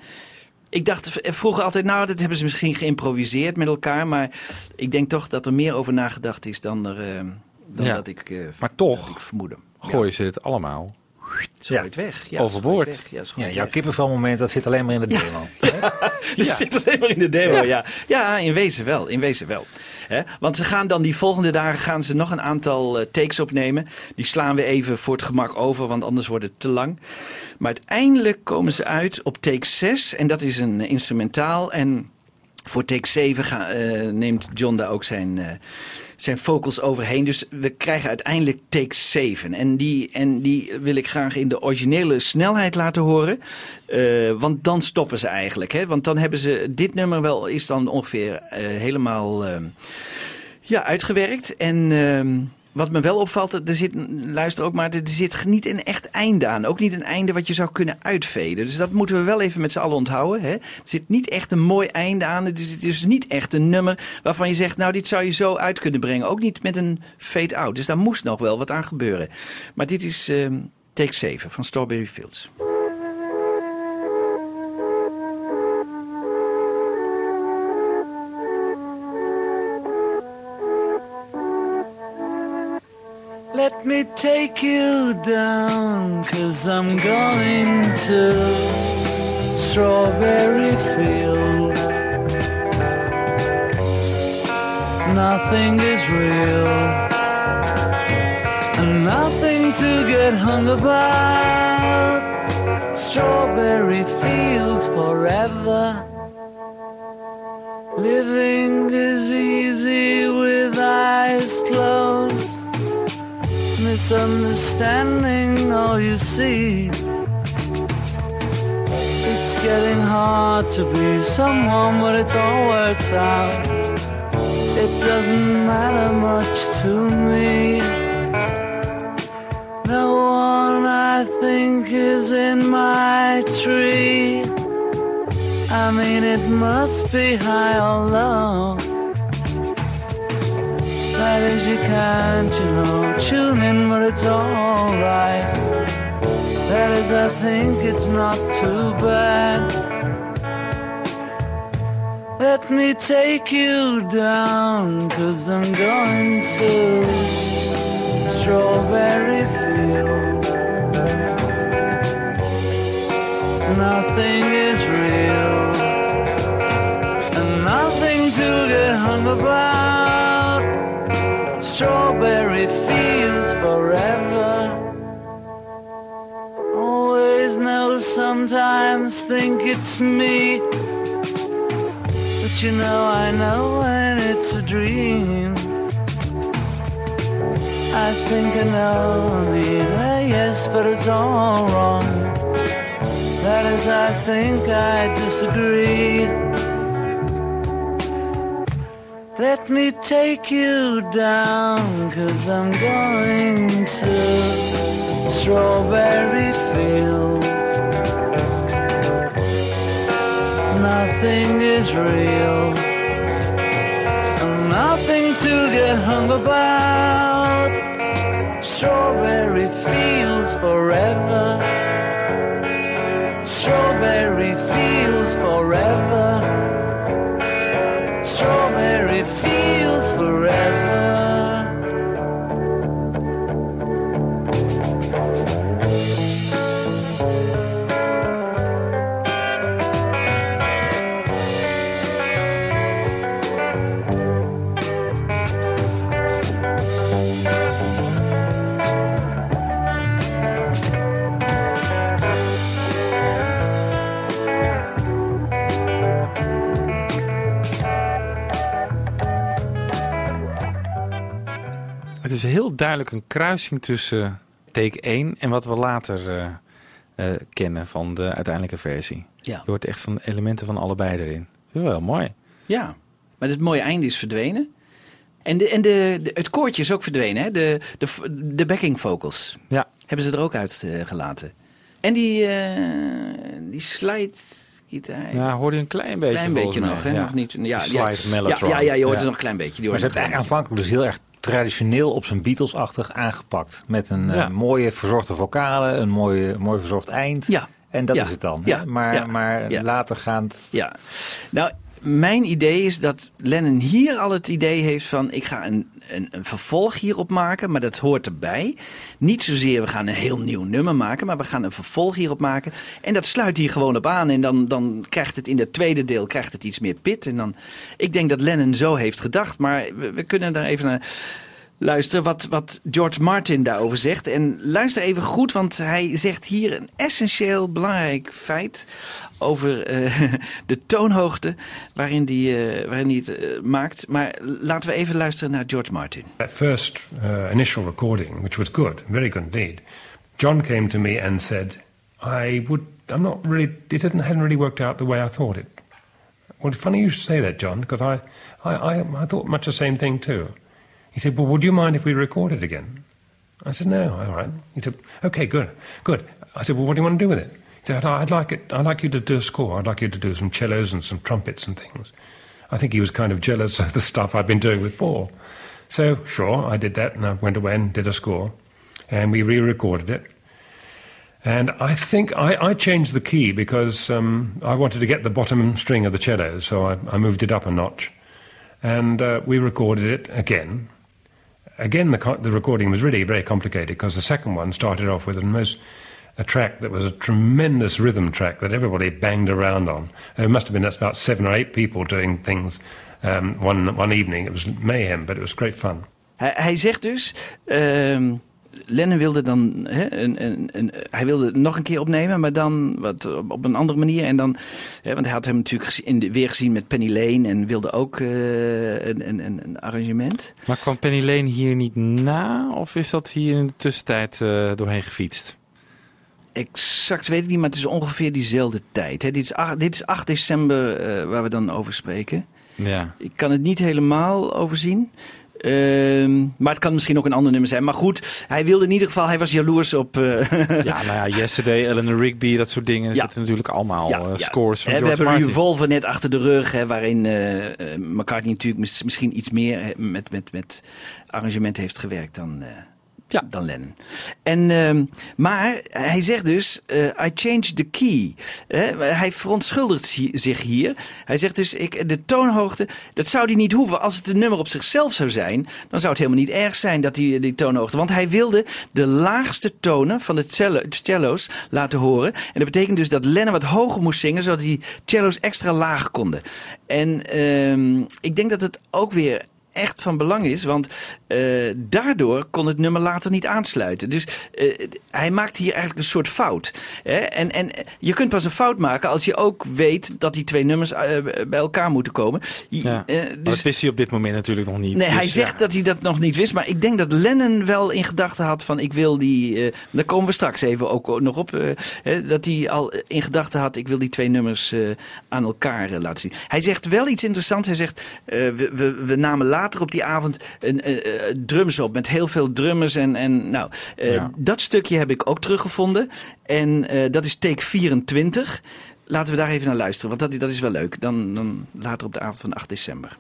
ik dacht vroeger altijd, nou, dat hebben ze misschien geïmproviseerd met elkaar. Maar ik denk toch dat er meer over nagedacht is dan, er, eh, dan Ja. dat ik, eh, Maar toch vermoedde. gooien ze het allemaal Zo het weg. Ja, overboord. zo het weg. Ja, Ja, jouw kippenvelmoment, dat zit alleen maar in de demo. Die zit alleen maar in de demo, ja. ja. in wezen wel, in wezen wel. Want ze gaan dan die volgende dagen gaan ze nog een aantal eh, takes opnemen. Die slaan we even voor het gemak over, want anders wordt het te lang. Maar uiteindelijk komen ze uit op take 6 en dat is een eh, instrumentaal. En voor take 7 ga, eh, neemt John daar ook zijn, zijn vocals overheen. Dus we krijgen uiteindelijk take 7. En die, en die wil ik graag in de originele snelheid laten horen. Eh, want dan stoppen ze eigenlijk. Hè? Want dan hebben ze dit nummer wel is dan ongeveer eh, helemaal eh, ja, uitgewerkt. En ehm, wat me wel opvalt, er zit, luister ook maar, er zit niet een echt einde aan. Ook niet een einde wat je zou kunnen uitveden. Dus dat moeten we wel even met z'n allen onthouden. Hè? Er zit niet echt een mooi einde aan. Is, het is niet echt een nummer waarvan je zegt, nou dit zou je zo uit kunnen brengen. Ook niet met een fade-out. Dus daar moest nog wel wat aan gebeuren. Maar dit is ehm, take 7 van Strawberry Fields. Let me take you down, cause I'm going to strawberry fields. Nothing is real, and nothing to get hung about. Strawberry fields forever. Living misunderstanding all you see. It's getting hard to be someone, but it all works out. It doesn't matter much to me. No one I think is in my tree. I mean, it must be high or low. That is, you can't, you know, tune in, but it's alright. That is, I think it's not too bad. Let me take you down, cause I'm going to Strawberry Fields. Nothing is real, and nothing to get hung about. Strawberry fields forever. Always know, sometimes think it's me. But you know, I know when it's a dream. I think I know, I yes, but it's all wrong. That is, I think I disagree. Let me take you down, cause I'm going to Strawberry Fields. Nothing is real, and nothing to get hung about. Strawberry Fields forever. Strawberry Fields forever. Heel duidelijk een kruising tussen take 1 en wat we later eh, eh, kennen van de uiteindelijke versie. Ja. Je hoort echt van elementen van allebei erin. Dat is wel heel mooi. Ja, maar het mooie einde is verdwenen. En, de, en de, de- het koortje is ook verdwenen, hè? De, de, de backing vocals. Ja. Hebben ze er ook uit eh, gelaten. En die, eh die slide gitaar. Ja, hoorde je een klein beetje Klein beetje nog, hè? Ja. Nog niet. Ja, ja, slide ja, mellotron. ja, ja, je hoort Ja. er nog een klein beetje. Die Maar ze hebben een aanvankelijk dus heel erg traditioneel op zijn Beatles-achtig aangepakt. Met een eh, mooie verzorgde vocalen, een mooie, mooi verzorgd eind. Ja. En dat Ja. is het dan. hè? Maar, maar Ja. later gaand... Ja, nou, mijn idee is dat Lennon hier al het idee heeft van... ik ga een, een, een vervolg hierop maken, maar dat hoort erbij. Niet zozeer we gaan een heel nieuw nummer maken... maar we gaan een vervolg hierop maken. En dat sluit hier gewoon op aan. En dan, dan krijgt het in het tweede deel krijgt het iets meer pit. En dan, ik denk dat Lennon zo heeft gedacht. Maar we, we kunnen daar even naar luisteren wat, wat George Martin daarover zegt. En luister even goed, want hij zegt hier een essentieel belangrijk feit over eh, de toonhoogte waarin hij eh, waarin hij het eh, maakt. Maar laten we even luisteren naar George Martin. That first uh, initial recording, which was good, very good indeed, John came to me and said, "I would. I'm not really. It hadn't really worked out the way I thought it." Well, funny you should say that, John, because I, I, I, I thought much the same thing too. He said, "Well, would you mind if we record it again?" I said, "No, all right." He said, "Okay, good, good." I said, "Well, what do you want to do with it?" He said, "I'd like it. I'd like you to do a score. I'd like you to do some cellos and some trumpets and things." I think he was kind of jealous of the stuff I'd been doing with Paul. So, sure, I did that, and I went away and did a score, and we re-recorded it. And I think I, I changed the key because um, I wanted to get the bottom string of the cello, so I, I moved it up a notch, and uh, we recorded it again. Again, the, the recording was really very complicated because the second one started off with a most a track that was a tremendous rhythm track that everybody banged around on. It must have been that's about seven or eight people doing things um, one one evening. It was mayhem, but it was great fun. Hij, zegt dus, ehm, Lennon wilde dan, hè, een, een, een, hij wilde het nog een keer opnemen, maar dan wat, op, een andere manier. En dan, hè, want hij had hem natuurlijk in de, weer gezien met Penny Lane en wilde ook eh, een, een, een, een arrangement. Maar kwam Penny Lane hier niet na? Of is dat hier in de tussentijd eh, doorheen gefietst? Exact weet ik niet, maar het is ongeveer diezelfde tijd. Hè. Dit, is 8, dit is 8 december eh, waar we dan over spreken. Ja. Ik kan het niet helemaal overzien. Ehm, maar het kan misschien ook een ander nummer zijn. Maar goed, hij wilde in ieder geval, hij was jaloers op. eh, Ja, nou ja, Yesterday, Eleanor Rigby, dat soort dingen. Er zitten natuurlijk allemaal Ja, ja. scores van Hè, we George hebben Martin. Revolver net achter de rug, hè, waarin eh, McCartney natuurlijk mis- misschien iets meer met, met, met arrangement heeft gewerkt dan, eh, dan Lennon. En, ehm, maar hij zegt dus, eh, I changed the key. Hij verontschuldigt zich hier. Hij zegt dus, ik, de toonhoogte, dat zou hij niet hoeven. Als het een nummer op zichzelf zou zijn, dan zou het helemaal niet erg zijn dat hij die toonhoogte... Want hij wilde de laagste tonen van de cello, cello's laten horen. En dat betekent dus dat Lennon wat hoger moest zingen, zodat die cello's extra laag konden. En ehm, ik denk dat het ook weer echt van belang is, want eh, daardoor kon het nummer later niet aansluiten. Dus eh, hij maakt hier eigenlijk een soort fout. Hè? En, en je kunt pas een fout maken als je ook weet dat die twee nummers eh, bij elkaar moeten komen. Ja. Maar dat wist hij op dit moment natuurlijk nog niet. Nee, hij Dus, zegt ja. dat hij dat nog niet wist. Maar ik denk dat Lennon wel in gedachten had van ik wil die... daar komen we straks even ook nog op. hè, dat hij al in gedachten had ik wil die twee nummers aan elkaar laten zien. Hij zegt wel iets interessants. Hij zegt we, we, we namen later op die avond een, eh, eh, drums op. Met heel veel drummers. En, en nou, eh, Ja. dat stukje heb ik ook teruggevonden. En dat is take 24. Laten we daar even naar luisteren. Want dat, dat is wel leuk. Dan, dan later op de avond van 8 december.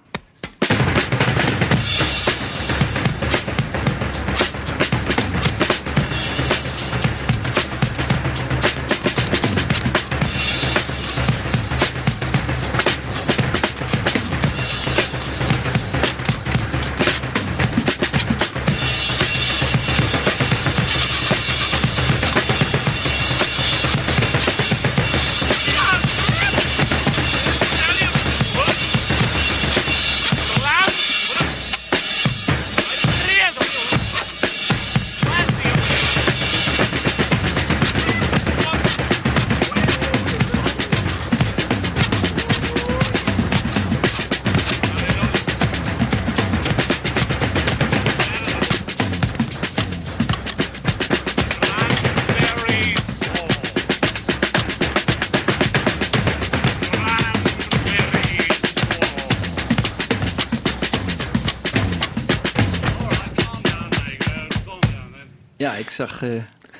Zag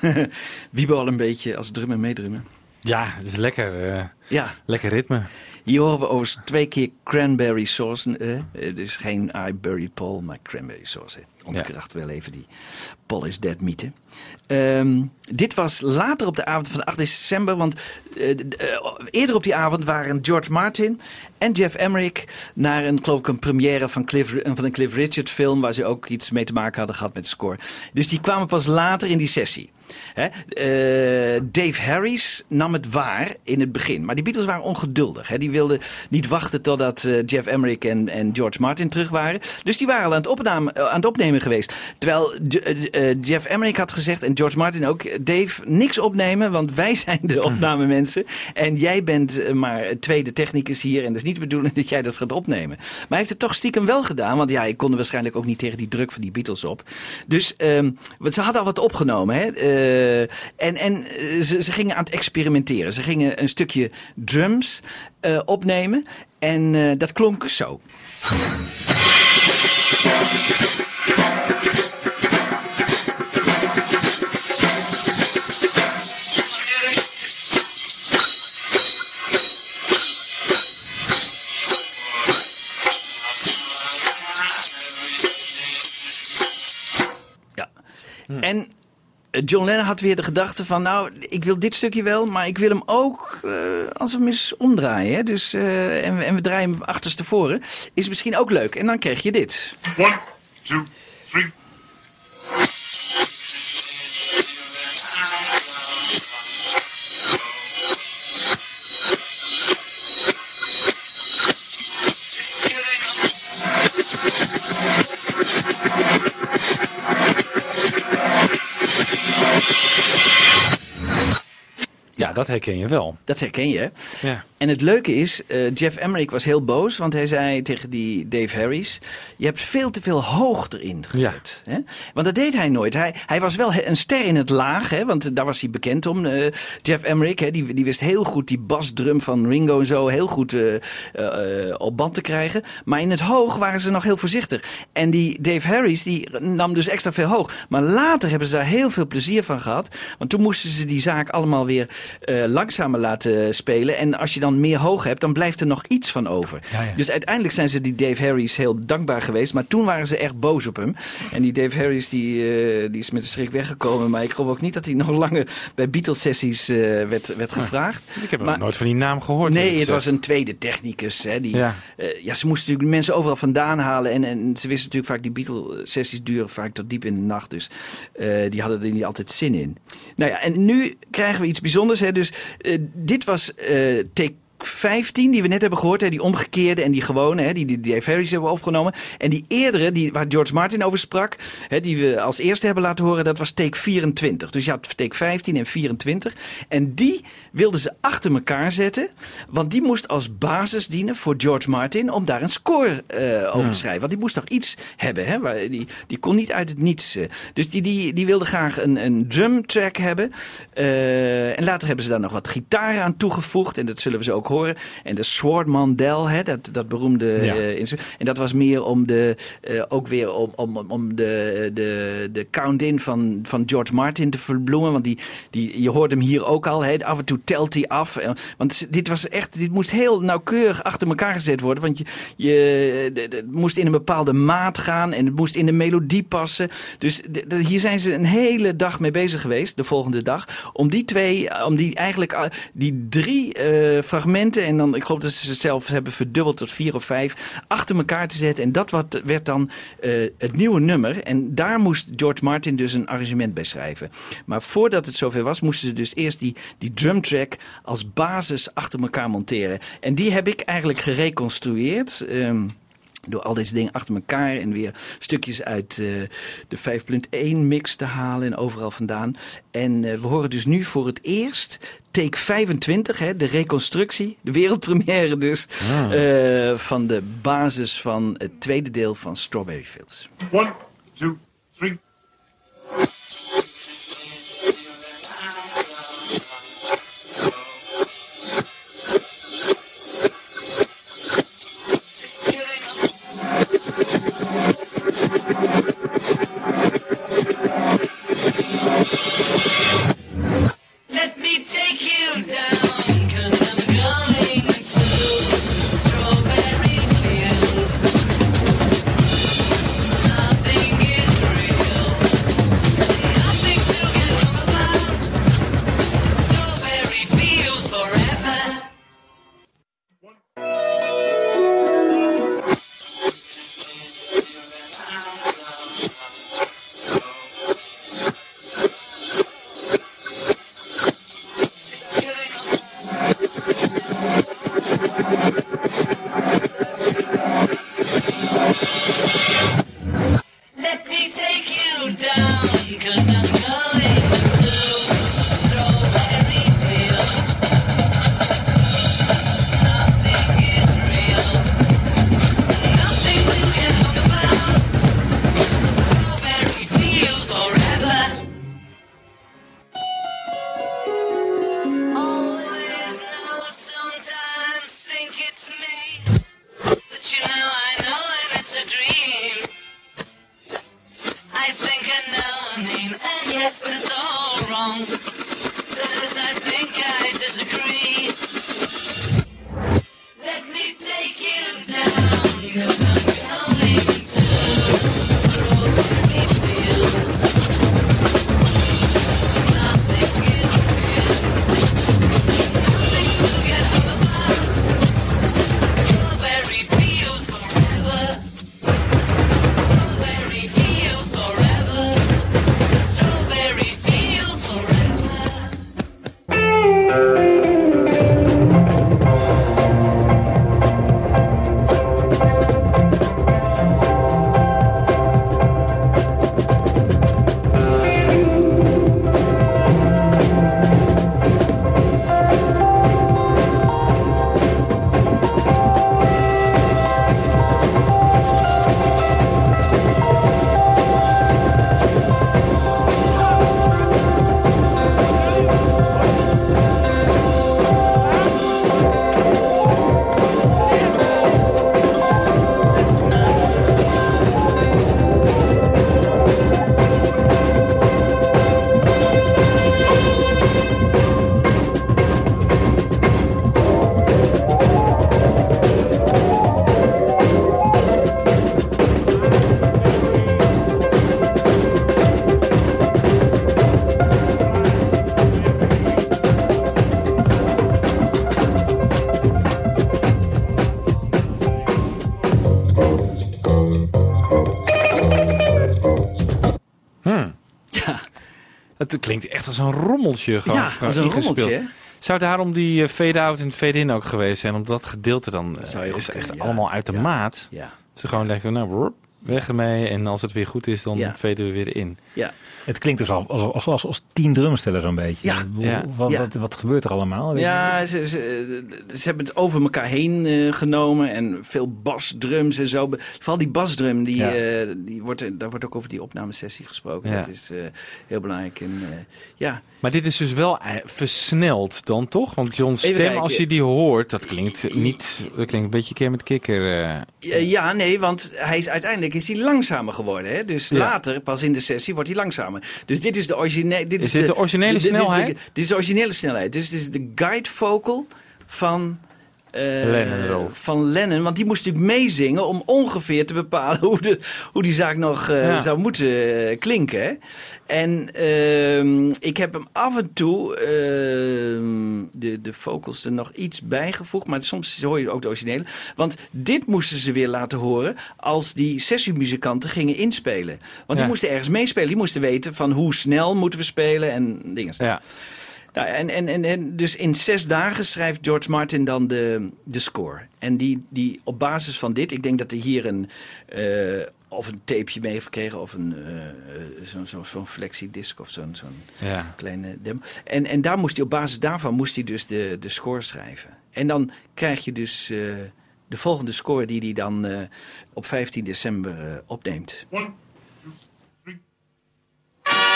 Wiebe al een beetje als drummer meedrummen. Ja, het is lekker. eh, Ja. Lekker ritme. Hier horen we overigens twee keer cranberry sauce. eh, eh, dus geen I buried Paul, maar cranberry sauce. hè. Ontkracht wel even die Paul is dead mythe. Ehm, dit was later op de avond van 8 december. Want eh, eh, eerder op die avond waren George Martin en Jeff Emmerich... naar een, geloof ik, een première van, Cliff, van een Cliff Richard film... waar ze ook iets mee te maken hadden gehad met de score. Dus die kwamen pas later in die sessie. Hè? Eh, Dave Harris nam het waar in het begin. Maar die Beatles waren ongeduldig. Hè? Die wilden niet wachten totdat eh, Jeff Emmerich en, en George Martin terug waren. Dus die waren al aan het, opname, eh, aan het opnemen geweest. Terwijl Jeff Emmerich had gezegd, en George Martin ook... Dave, niks opnemen, want wij zijn de opnamemensen. En jij bent maar tweede technicus hier. En dat is niet de bedoeling dat jij dat gaat opnemen. Maar hij heeft het toch stiekem wel gedaan. Want ja, ik kon er waarschijnlijk ook niet tegen die druk van die Beatles op. Dus ehm, want ze hadden al wat opgenomen. Hè? Eh, en en eh, ze, ze gingen aan het experimenteren. Ze gingen een stukje drums eh, opnemen. En dat klonk zo. Ja. En John Lennon had weer de gedachte van, nou, ik wil dit stukje wel, maar ik wil hem ook eh, als we hem eens omdraaien. Hè? Dus, eh, en, en we draaien hem achterstevoren. Is misschien ook leuk. En dan krijg je dit. One, two, three. Dat herken je wel. Dat herken je. Ja. En het leuke is, eh, Jeff Emmerich was heel boos, want hij zei tegen die Dave Harris: Je hebt veel te veel hoog erin gezet. Hè? Want dat deed hij nooit. Hij, hij was wel een ster in het laag, hè? want daar was hij bekend om. eh, Jeff Emmerich, hè? Die, die wist heel goed die basdrum van Ringo en zo heel goed eh, op band te krijgen. Maar in het hoog waren ze nog heel voorzichtig. En die Dave Harris die nam dus extra veel hoog. Maar later hebben ze daar heel veel plezier van gehad. Want toen moesten ze die zaak allemaal weer eh, langzamer laten spelen. En als je dan meer hoog hebt, dan blijft er nog iets van over. Dus uiteindelijk zijn ze die Dave Harris heel dankbaar geweest. Maar toen waren ze echt boos op hem. En die Dave Harris die, eh, die is met een schrik weggekomen. Maar ik geloof ook niet dat hij nog langer bij Beatles-sessies eh, werd, werd gevraagd. Ik heb Maar- nooit van die naam gehoord. Nee, het was een tweede technicus. Hè, die, Ja. ja. ja, ze moesten natuurlijk de mensen overal vandaan halen. En, en ze wisten natuurlijk vaak, die Beatle-sessies duren vaak tot diep in de nacht. Dus die hadden er niet altijd zin in. Nou ja, en nu krijgen we iets bijzonders. Dus eh, dit was take 15 die we net hebben gehoord. Hè, die omgekeerde en die gewone, hè, die, die Dave Harris hebben opgenomen. En die eerdere, die, waar George Martin over sprak, hè, die we als eerste hebben laten horen, dat was take 24. Dus je had take 15 en 24. En die wilden ze achter elkaar zetten, want die moest als basis dienen voor George Martin om daar een score eh, over te schrijven. Want die moest toch iets hebben, hè? waar- Die, die kon niet uit het niets. eh. Dus die, die, die wilde graag een, een drum track hebben. Eh, en later hebben ze daar nog wat gitaren aan toegevoegd. En dat zullen we zo ook horen. En de Sword Mandel, hè, dat, dat beroemde Ja. eh, instrument. En dat was meer om de, eh, ook weer om, om, om de, de, de count-in van, van George Martin te verbloemen. Want die, die, je hoort hem hier ook al. Hè, af en toe telt hij af. Eh, Want dit was echt, dit moest heel nauwkeurig achter elkaar gezet worden. Want je, je het moest in een bepaalde maat gaan. En het moest in de melodie passen. Dus de- de- hier zijn ze een hele dag mee bezig geweest. De volgende dag. Om die twee, om die eigenlijk die drie eh, fragmenten. En dan, ik geloof dat ze het zelf hebben verdubbeld tot vier of vijf. Achter elkaar te zetten. En dat wat, werd dan eh, het nieuwe nummer. En daar moest George Martin dus een arrangement bij schrijven. Maar voordat het zover was, moesten ze dus eerst die, die drumtrack als basis achter elkaar monteren. En die heb ik eigenlijk gereconstrueerd. ehm, door al deze dingen achter elkaar en weer stukjes uit eh, de 5.1 mix te halen en overal vandaan. En eh, we horen dus nu voor het eerst take 25, hè, de reconstructie, de wereldpremière dus, Ah. eh, van de basis van het tweede deel van Strawberry Fields. One, two, three. Het klinkt echt als een rommeltje. Gewoon, Ja, als een ingespeeld. rommeltje? Zou daarom die eh, fade-out en fade-in ook geweest zijn? Omdat dat gedeelte dan eh, is echt ja. allemaal uit de Ja. maat. Ja. Ze gewoon denken, nou, weg ermee. En als het weer goed is, dan Ja. we weer in. Ja. Het klinkt dus als, als, als, als, als tien drumstellen zo'n beetje. Ja. Wat, Ja. Wat, wat gebeurt er allemaal? Ja, ze, ze, ze hebben het over elkaar heen eh, genomen en veel basdrums en zo. Vooral die basdrum, die, Ja. eh, die wordt, daar wordt ook over die opnamesessie gesproken. Ja. Dat is eh, heel belangrijk. En, eh, ja. Maar dit is dus wel versneld dan toch? Want John's Even stem, kijken. als je die hoort, dat klinkt niet... Dat klinkt een beetje keer met kikker. eh. Ja, nee, want hij is, uiteindelijk is hij langzamer geworden. Hè? Dus Ja. later, pas in de sessie, wordt hij langzamer. Dus dit is de originele... Dit Is dit de originele dit is de- snelheid? Dit is de originele snelheid. Dus dit is de guide vocal van... eh, Lennon van Lennon, want die moest natuurlijk meezingen om ongeveer te bepalen hoe, de, hoe die zaak nog eh, Ja. zou moeten eh, klinken. En ehm, ik heb hem af en toe ehm, de, de vocals er nog iets bijgevoegd, maar soms hoor je ook de originele. Want dit moesten ze weer laten horen als die sessiemuzikanten gingen inspelen. Want die moesten ergens meespelen, die moesten weten van hoe snel moeten we spelen en dingen. Ja. Nou, en, en, en, en dus in zes dagen schrijft George Martin dan de, de score. En die, die op basis van dit, ik denk dat hij hier een, eh, of een tapeje mee heeft gekregen, of een, eh, eh, zo'n zo, zo'n flexidisc of zo'n zo'n Ja. kleine demo. En, en daar moest hij op basis daarvan moest hij dus de, de score schrijven. En dan krijg je dus eh, de volgende score die hij dan eh, op 15 december opneemt. Thank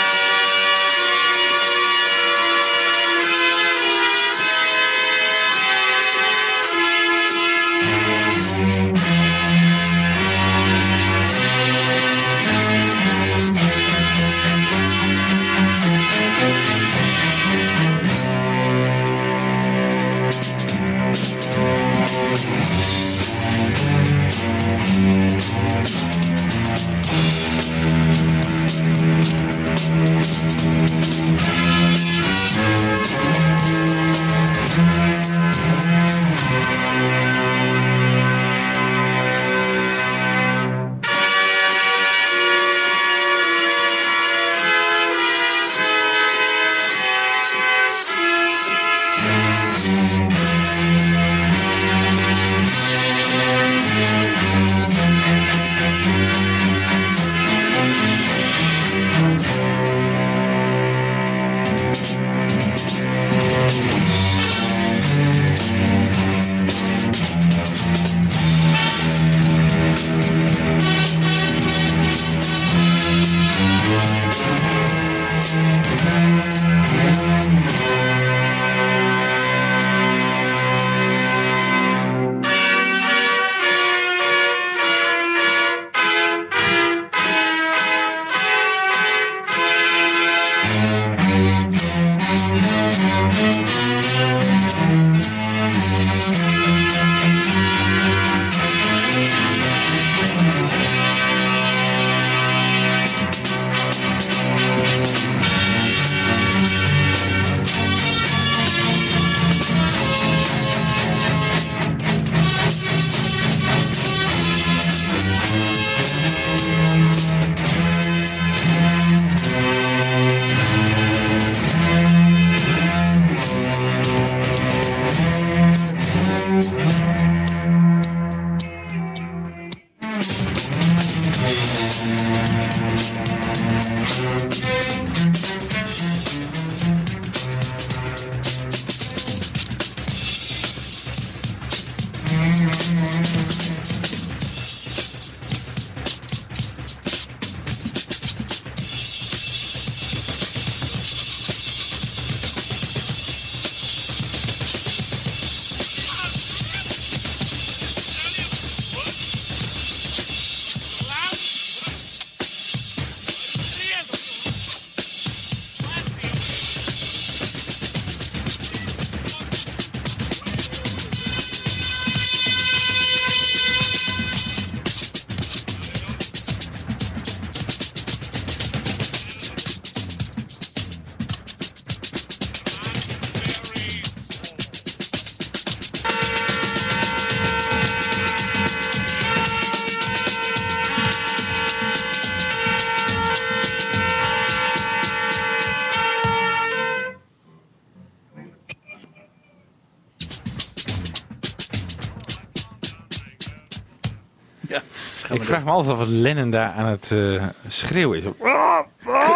vraag me altijd af wat Lennon daar aan het eh, schreeuwen is.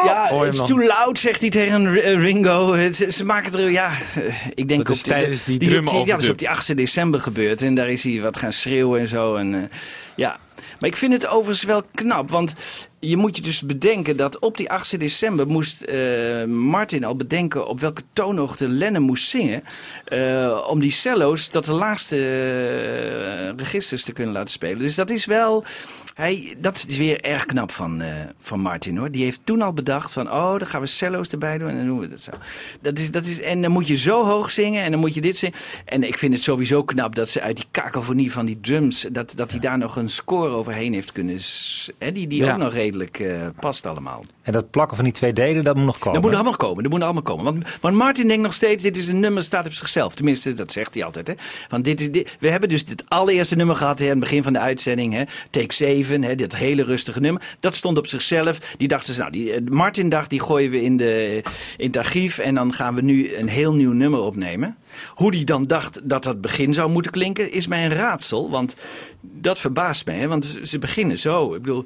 Ja, it's too loud, zegt hij tegen eh, Ringo. Ze, ze maken er, ja, eh, ik denk Dat is op tijdens die die, die- Ja, dat is op die 8 december gebeurd. En daar is hij wat gaan schreeuwen en zo. En, ja. Maar ik vind het overigens wel knap, want je moet je dus bedenken dat op die 8 december moest eh, Martin al bedenken op welke toonhoogte Lennon moest zingen. eh, om die cello's tot de laagste eh, registers te kunnen laten spelen. Dus dat is wel, hij, dat is weer erg knap van, van Martin hoor. Die heeft toen al bedacht van, oh dan gaan we cello's erbij doen en dan doen we dat zo. Dat is, dat is, en dan moet je zo hoog zingen en dan moet je dit zingen. En ik vind het sowieso knap dat ze uit die kakofonie van die drums, dat, dat hij daar nog een score overheen heeft kunnen, hè, die, die Ja. ook nog redelijk eh, past allemaal. En dat plakken van die twee delen, dat moet nog komen. Dat moet allemaal komen. Dat moet allemaal komen. Want, want Martin denkt nog steeds, dit is een nummer staat op zichzelf. Tenminste, dat zegt hij altijd. Hè. Want dit is, dit, we hebben dus het allereerste nummer gehad hè, aan het begin van de uitzending. Hè. Take 7, hè, dit hele rustige nummer. Dat stond op zichzelf. Die dachten ze, nou, die, eh, Martin dacht, die gooien we in, de, in het archief. En dan gaan we nu een heel nieuw nummer opnemen. Hoe die dan dacht dat dat begin zou moeten klinken, is mij een raadsel. Want dat verbaast mij. Hè? Want ze- beginnen zo. Ik bedoel,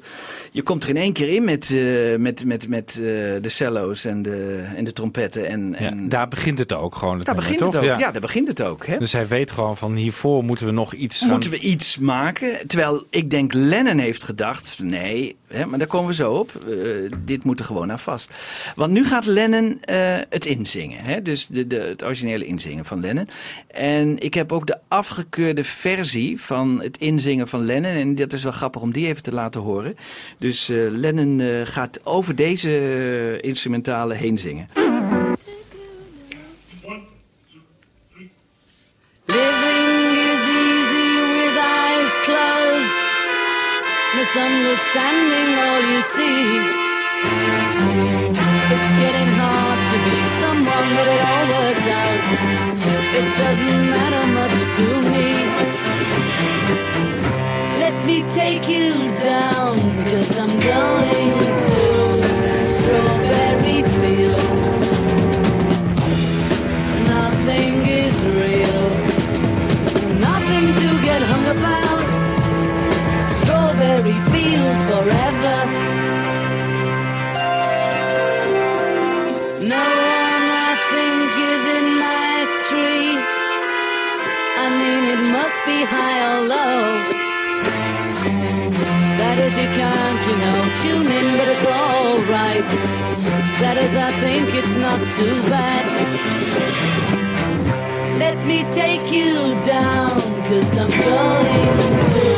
je komt er in één keer in met, eh, met, met, met eh, de cello's en de, en de trompetten. En, Ja, en daar begint het ook gewoon. het daar begint het ook. Ja. daar begint het ook. Hè? Dus hij weet gewoon van hiervoor moeten we nog iets gaan... Moeten we iets maken? Terwijl ik denk Lennon heeft gedacht, nee, hè, maar daar komen we zo op. Eh, dit moet er gewoon aan vast. Want nu gaat Lennon het inzingen. Hè? Dus de, de, het originele inzingen van Lennon. En ik heb ook de afgekeurde versie van het inzingen van Lennon. En dat is wel grappig om die even te laten horen. Dus eh, Lennon eh, gaat over deze eh, instrumentale heen zingen. Living is easy with eyes closed, misunderstanding all you see. It's getting hard to be someone, but it all works out. It doesn't matter much to me. Let me take you down, cause I'm going to strawberry fields. Nothing is real. Nothing to get hung about. Strawberry fields forever. Tune in, but it's alright. That is, I think it's not too bad. Let me take you down, cause I'm going to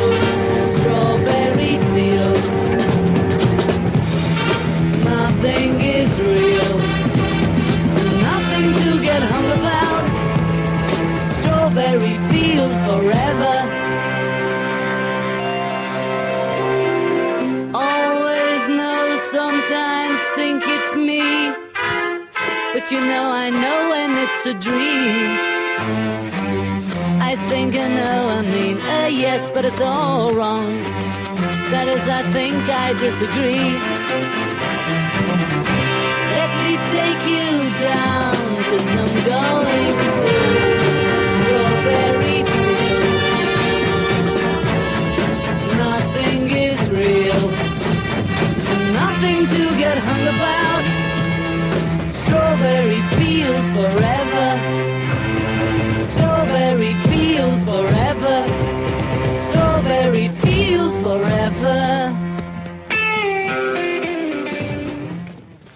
disagree.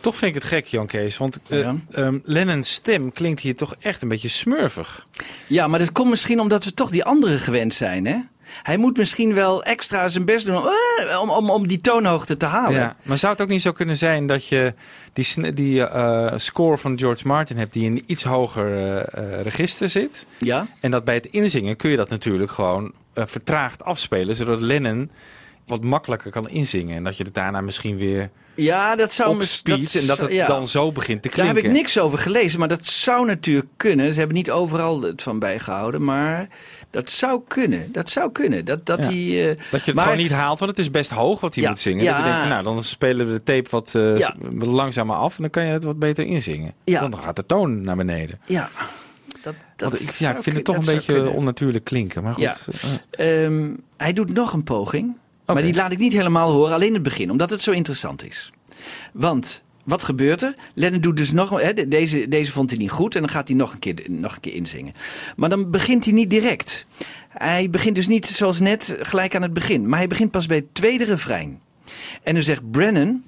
Toch vind ik het gek, Jan Kees. Want eh Ja. ehm, Lennon's stem klinkt hier toch echt een beetje smurfig. Ja, maar dat komt misschien omdat we toch die andere gewend zijn, hè? Hij moet misschien wel extra zijn best doen om, eh, om, om, om die toonhoogte te halen. Ja, maar zou het ook niet zo kunnen zijn dat je die, die eh, score van George Martin hebt die in een iets hoger eh, register zit? Ja. En dat bij het inzingen kun je dat natuurlijk gewoon vertraagd afspelen, zodat Lennon wat makkelijker kan inzingen. En dat je het daarna misschien weer Ja, dat zou op mis- speed en dat het ja. dan zo begint te Daar klinken. heb ik niks over gelezen, maar dat zou natuurlijk kunnen. Ze hebben niet overal het van bijgehouden, maar dat zou kunnen. Dat zou kunnen. Dat, dat, Ja. die, eh, Dat je het maar- gewoon niet haalt, want het is best hoog wat hij Ja, moet zingen. ja. Dat je denkt, van, nou, dan spelen we de tape wat, eh, wat langzamer af en dan kan je het wat beter inzingen. Ja. Dan gaat de toon naar beneden. Ja, dat, dat Want ik, ja, ik vind het toch een dat beetje kunnen. onnatuurlijk klinken. Maar goed. Eh, Ehm, hij doet nog een poging. Maar die laat ik niet helemaal horen, alleen het begin, omdat het zo interessant is. Want wat gebeurt er? Lennon doet dus nog, hè, de- deze, deze vond hij niet goed en dan gaat hij nog een, keer, nog een keer inzingen. Maar dan begint hij niet direct. Hij begint dus niet zoals net gelijk aan het begin, maar hij begint pas bij het tweede refrein. En dan zegt Brennan,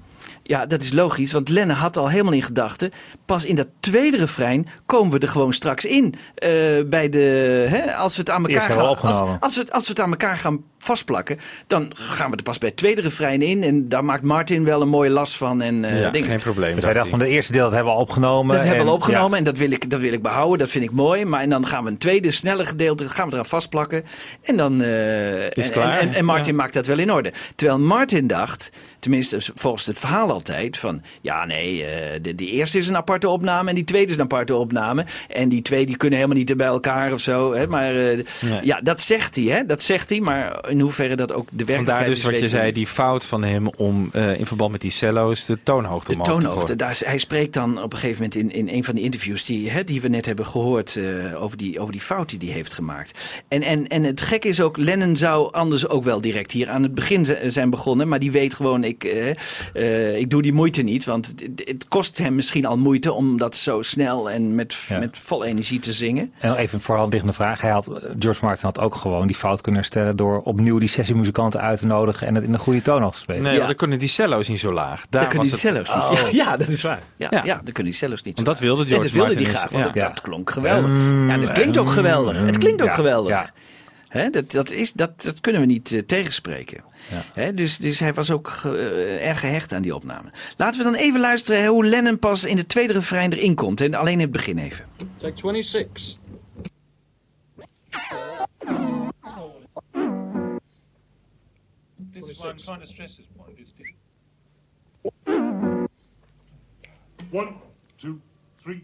ja, dat is logisch, want Lennon had al helemaal in gedachten. Pas in dat tweede refrein komen we er gewoon straks in. eh, bij de, hè, als we het aan elkaar gaan, als, als, we, het- als we het aan elkaar gaan vastplakken, dan gaan we er pas bij het tweede refrein in. En daar maakt Martin wel een mooie last van. En, eh dingen. Dus hij dacht van de eerste deel dat hebben we al opgenomen. Dat hebben we al opgenomen ja. en dat wil, ik, dat wil ik behouden. Dat vind ik mooi. Maar en dan gaan we een tweede, snelle gedeelte gaan we eraan vastplakken. En dan. eh, en, klaar. En, en, en Martin Ja. maakt dat wel in orde. Terwijl Martin dacht, tenminste volgens het verhaal altijd, van ja, nee, eh, de, de eerste is een aparte opname en die tweede is een aparte opname. En die twee die kunnen helemaal niet bij elkaar of zo. Hè? Maar eh, ja, dat zegt hij, hè? Dat zegt hij. Maar in hoeverre dat ook de werkelijkheid Vandaar dus is, wat je zei, die fout van hem om eh, in verband met die cello's de toonhoogte De omhoog te toonhoogte. gooien. Daar, hij spreekt dan op een gegeven moment in, in een van die interviews die, hè, die we net hebben gehoord eh, over, die, over die fout die hij heeft gemaakt. En, en, en het gekke is ook, Lennon zou anders ook wel direct hier aan het begin zijn begonnen. Maar die weet gewoon, ik, eh, eh, ik doe die moeite niet. Want het, het kost hem misschien al moeite om dat zo snel en met, Ja. met vol energie te zingen. En even een voorhandiggende vraag. Hij had, George Martin had ook gewoon die fout kunnen herstellen door opnieuw die sessiemuzikanten uit te nodigen en het in de goede toon te spelen. Nee, want dan kunnen die cello's niet zo laag. Daar Dan kunnen was die het- cello's niet. Oh. Ja, ja, dat is waar. Ja, ja. Ja. dan kunnen die cello's niet. Want dat wilde En George dat wilde Martin die graag, want Ja. dat, klonk geweldig. Ja, dat klinkt ook geweldig. Het klinkt ook Ja, geweldig. ja. Hè, dat, dat, is, dat, dat kunnen we niet eh, tegenspreken. Hè, dus, dus hij was ook ge- eh, erg gehecht aan die opname. Laten we dan even luisteren hoe Lennon pas in de tweede refrein erin komt. En alleen in het begin even. Take 26. This is why I'm trying to stress this point. It's different. One, two, three.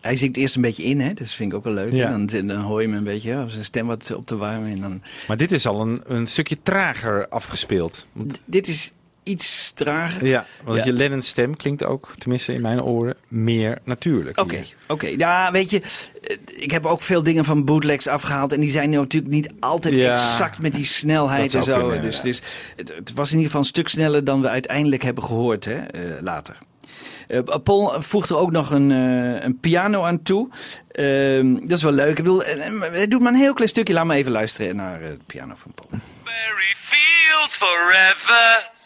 Hij zingt eerst een beetje in, hè? dat vind ik ook wel leuk. Ja. En dan, dan hoor je hem een beetje, zijn stem wat op te warmen. En dan... Maar dit is al een, een stukje trager afgespeeld. D- dit is iets trager. Ja, want Ja. je Lennon's stem klinkt ook, tenminste in mijn oren, meer natuurlijk. Oké, oké. Ja, weet je, eh, ik heb ook veel dingen van bootlegs afgehaald. En die zijn natuurlijk niet altijd Ja, exact met die snelheid en zo. kunnen, dus ja. dus het, het was in ieder geval een stuk sneller dan we uiteindelijk hebben gehoord hè, eh, later. Eh, Paul voegt er ook nog een, eh, een piano aan toe. Ehm, dat is wel leuk. Ik bedoel, eh, hij doet maar een heel klein stukje. Laat me even luisteren naar het piano van Paul. Feels forever.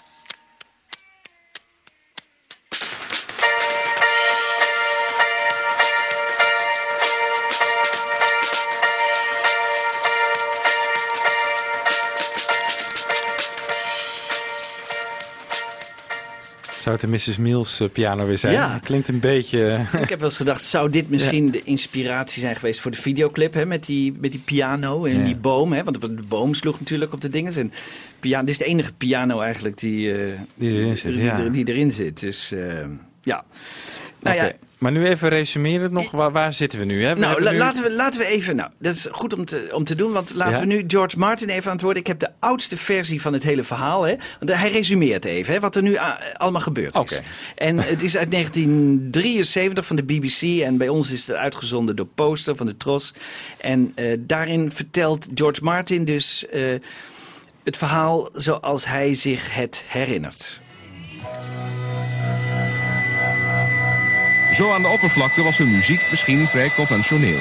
De Mrs. Mills eh, piano weer zijn? Ja. Klinkt een beetje... Ik heb wel eens gedacht, zou dit misschien de inspiratie zijn geweest voor de videoclip? Hè, met, die, met die piano en Ja. die boom. Hè, want de boom sloeg natuurlijk op de dingen. En piano, dit is de enige piano eigenlijk die, eh, Die erin zit, die, er- erin zit. Dus eh, ja. Nou ja, Maar nu even resumeren nog. Waar, waar zitten we nu? Hè? We nou, hebben la- nu- laten, we, laten we even. Nou, dat is goed om te, om te doen, want laten Ja? we nu George Martin even woord. Ik heb de oudste versie van het hele verhaal. Hè, want hij resumeert even hè, wat er nu allemaal gebeurd is. Oké. En het is uit 1973 van de BBC. En bij ons is het uitgezonden door Poster van de Tros. En eh, daarin vertelt George Martin dus eh, het verhaal zoals hij zich het herinnert. Zo aan de oppervlakte was hun muziek misschien vrij conventioneel.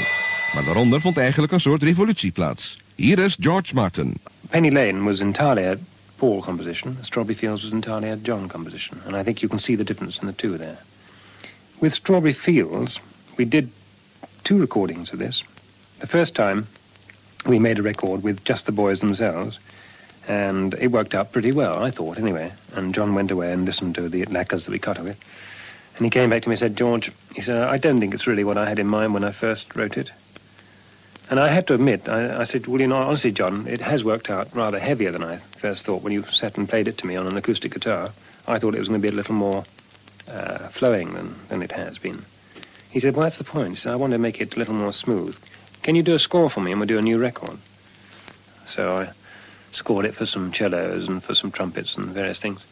Maar daaronder vond eigenlijk een soort revolutie plaats. Hier is George Martin. Penny Lane was entirely a Paul composition. Strawberry Fields was entirely a John composition. And I think you can see the difference in the two there. With Strawberry Fields, we did two recordings of this. The first time, we made a record with just the boys themselves. And it worked out pretty well, I thought, anyway. And John went away and listened to the lacquers that we cut of it. And he came back to me and said, George, he said, I don't think it's really what I had in mind when I first wrote it. And I had to admit, I, I said, well, you know, honestly, John, it has worked out rather heavier than I first thought when you sat and played it to me on an acoustic guitar. I thought it was going to be a little more uh, flowing than, than it has been. He said, well, that's the point. He said, I want to make it a little more smooth. Can you do a score for me and we'll do a new record? So I scored it for some cellos and for some trumpets and various things.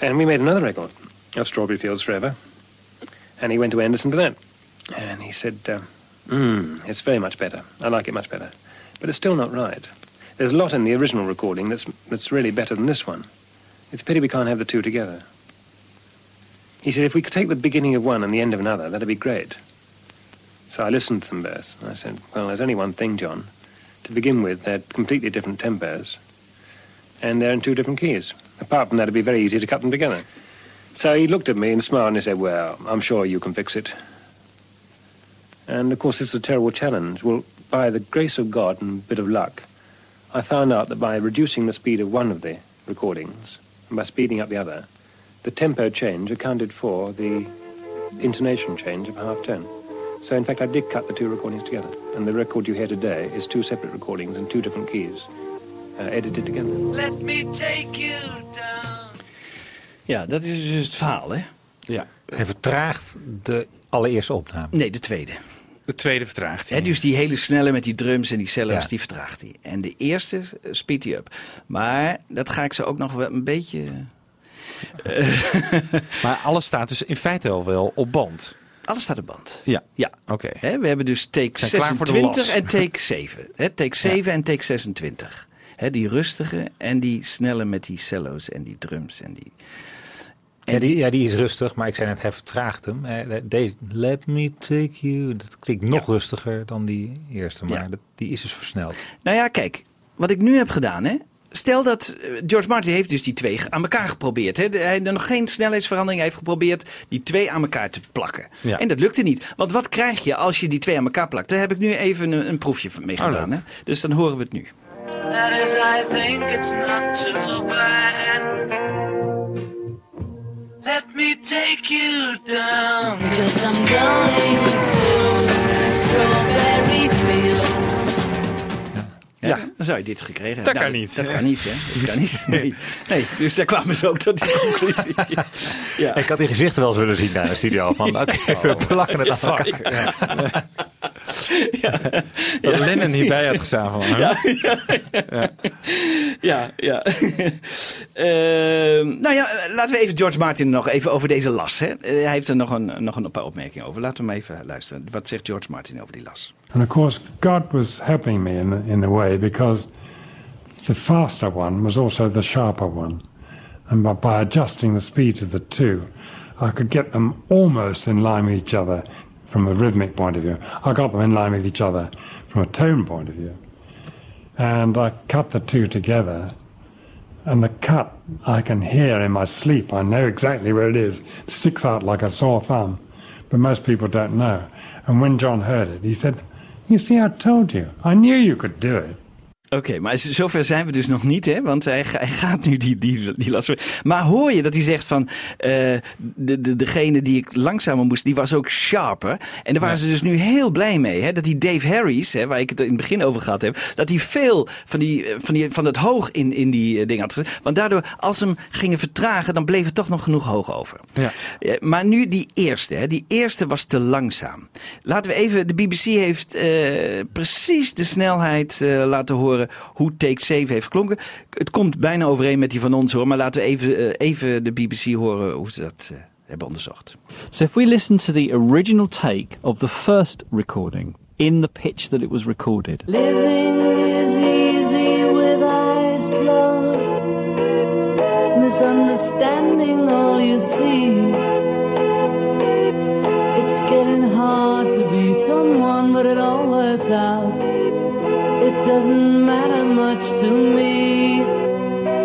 And we made another record of Strawberry Fields Forever. And he went to Anderson to that. And he said, uh, mm, it's very much better. I like it much better. But it's still not right. There's a lot in the original recording that's, that's really better than this one. It's a pity we can't have the two together. He said, if we could take the beginning of one and the end of another, that'd be great. So I listened to them both. And I said, well, there's only one thing, John. To begin with, they're completely different tempos. And they're in two different keys. Apart from that, it'd be very easy to cut them together. So he looked at me and smiled and he said, well, I'm sure you can fix it. And of course, it's a terrible challenge. Well, by the grace of God and a bit of luck, I found out that by reducing the speed of one of the recordings and by speeding up the other, the tempo change accounted for the intonation change of half tone. So in fact, I did cut the two recordings together. And the record you hear today is two separate recordings in two different keys, uh, edited together. Let me take you Ja, dat is dus het verhaal, hè? Ja. Hij vertraagt de allereerste opname. Nee, de tweede. De tweede vertraagt Hè, dus die hele snelle met die drums en die cello's, Ja. die vertraagt hij. En de eerste eh, speedt hij up. Maar dat ga ik zo ook nog wel een beetje... Maar alles staat dus in feite al wel op band. Alles staat op band. Ja. Ja. Oké. Hè, we hebben dus take Zijn klaar voor de 26 las. en take 7. Hè, take 7 en take 26. Hè, die rustige en die snelle met die cello's en die drums en die... Ja die, ja, die is rustig, maar ik zei net, hij vertraagt hem. Eh, Deze, let me take you, dat klinkt nog rustiger dan die eerste, maar Ja. dat, die is dus versneld. Nou ja, kijk, wat ik nu heb gedaan, hè. Stel dat eh, George Martin heeft dus die twee aan elkaar geprobeerd. Hè. Hij heeft nog geen snelheidsverandering. Hij heeft geprobeerd die twee aan elkaar te plakken. Ja. En dat lukte niet. Want wat krijg je als je die twee aan elkaar plakt? Daar heb ik nu even een, een proefje van mee Oh, gedaan. hè. Dus dan horen we het nu. That is, I think it's not too bad. Let me take you down. Cause I'm going to Fields. Ja, dan zou je dit gekregen Dat hebben. kan Nou, niet. Dat kan niet, hè? Dat kan niet. Nee. nee. Dus daar kwamen ze ook tot die conclusie. Ja. Ik had die gezichten wel eens willen zien naar de studio. Van, oké, we plakken het aan elkaar. Dat Lennon hierbij had gestaan van. Ja, ja, ja. ja. Ehm, nou ja, laten we even George Martin nog even over deze las. Hè. Hij heeft er nog een, nog een paar opmerkingen over. Laten we maar even luisteren. Wat zegt George Martin over die las? And of course, God was helping me in, in a way because the faster one was also the sharper one. And by, by adjusting the speeds of the two, I could get them almost in line with each other from a rhythmic point of view. I got them in line with each other from a tone point of view. And I cut the two together. And the cut I can hear in my sleep. I know exactly where it is. It sticks out like a sore thumb. But most people don't know. And when John heard it, he said, You see, I told you. I knew you could do it. Oké, maar zover zijn we dus nog niet, hè? Want hij, ga- hij gaat nu die, die, die las. Maar hoor je dat hij zegt van. eh, de, de, degene die ik langzamer moest, die was ook sharper. En daar waren ze dus nu heel blij mee. Hè? Dat die Dave Harris, hè, waar ik het in het begin over gehad heb. Dat hij veel van, die, eh, van, die, van het hoog in, in die eh, dingen had gezet. Want daardoor, als ze hem gingen vertragen, dan bleef er toch nog genoeg hoog over. Ja. Maar nu die eerste, hè? die eerste was te langzaam. Laten we even, de BBC heeft precies de snelheid laten horen hoe take 7 heeft geklonken. Het komt bijna overeen met die van ons hoor, maar laten we even, eh, even de BBC horen hoe ze dat eh, hebben onderzocht. So if we listen to the original take of the first recording in the pitch that it was recorded. Living is easy with eyes closed. Misunderstanding all you see. It's getting hard to be someone, but it all works out. It doesn't matter much to me.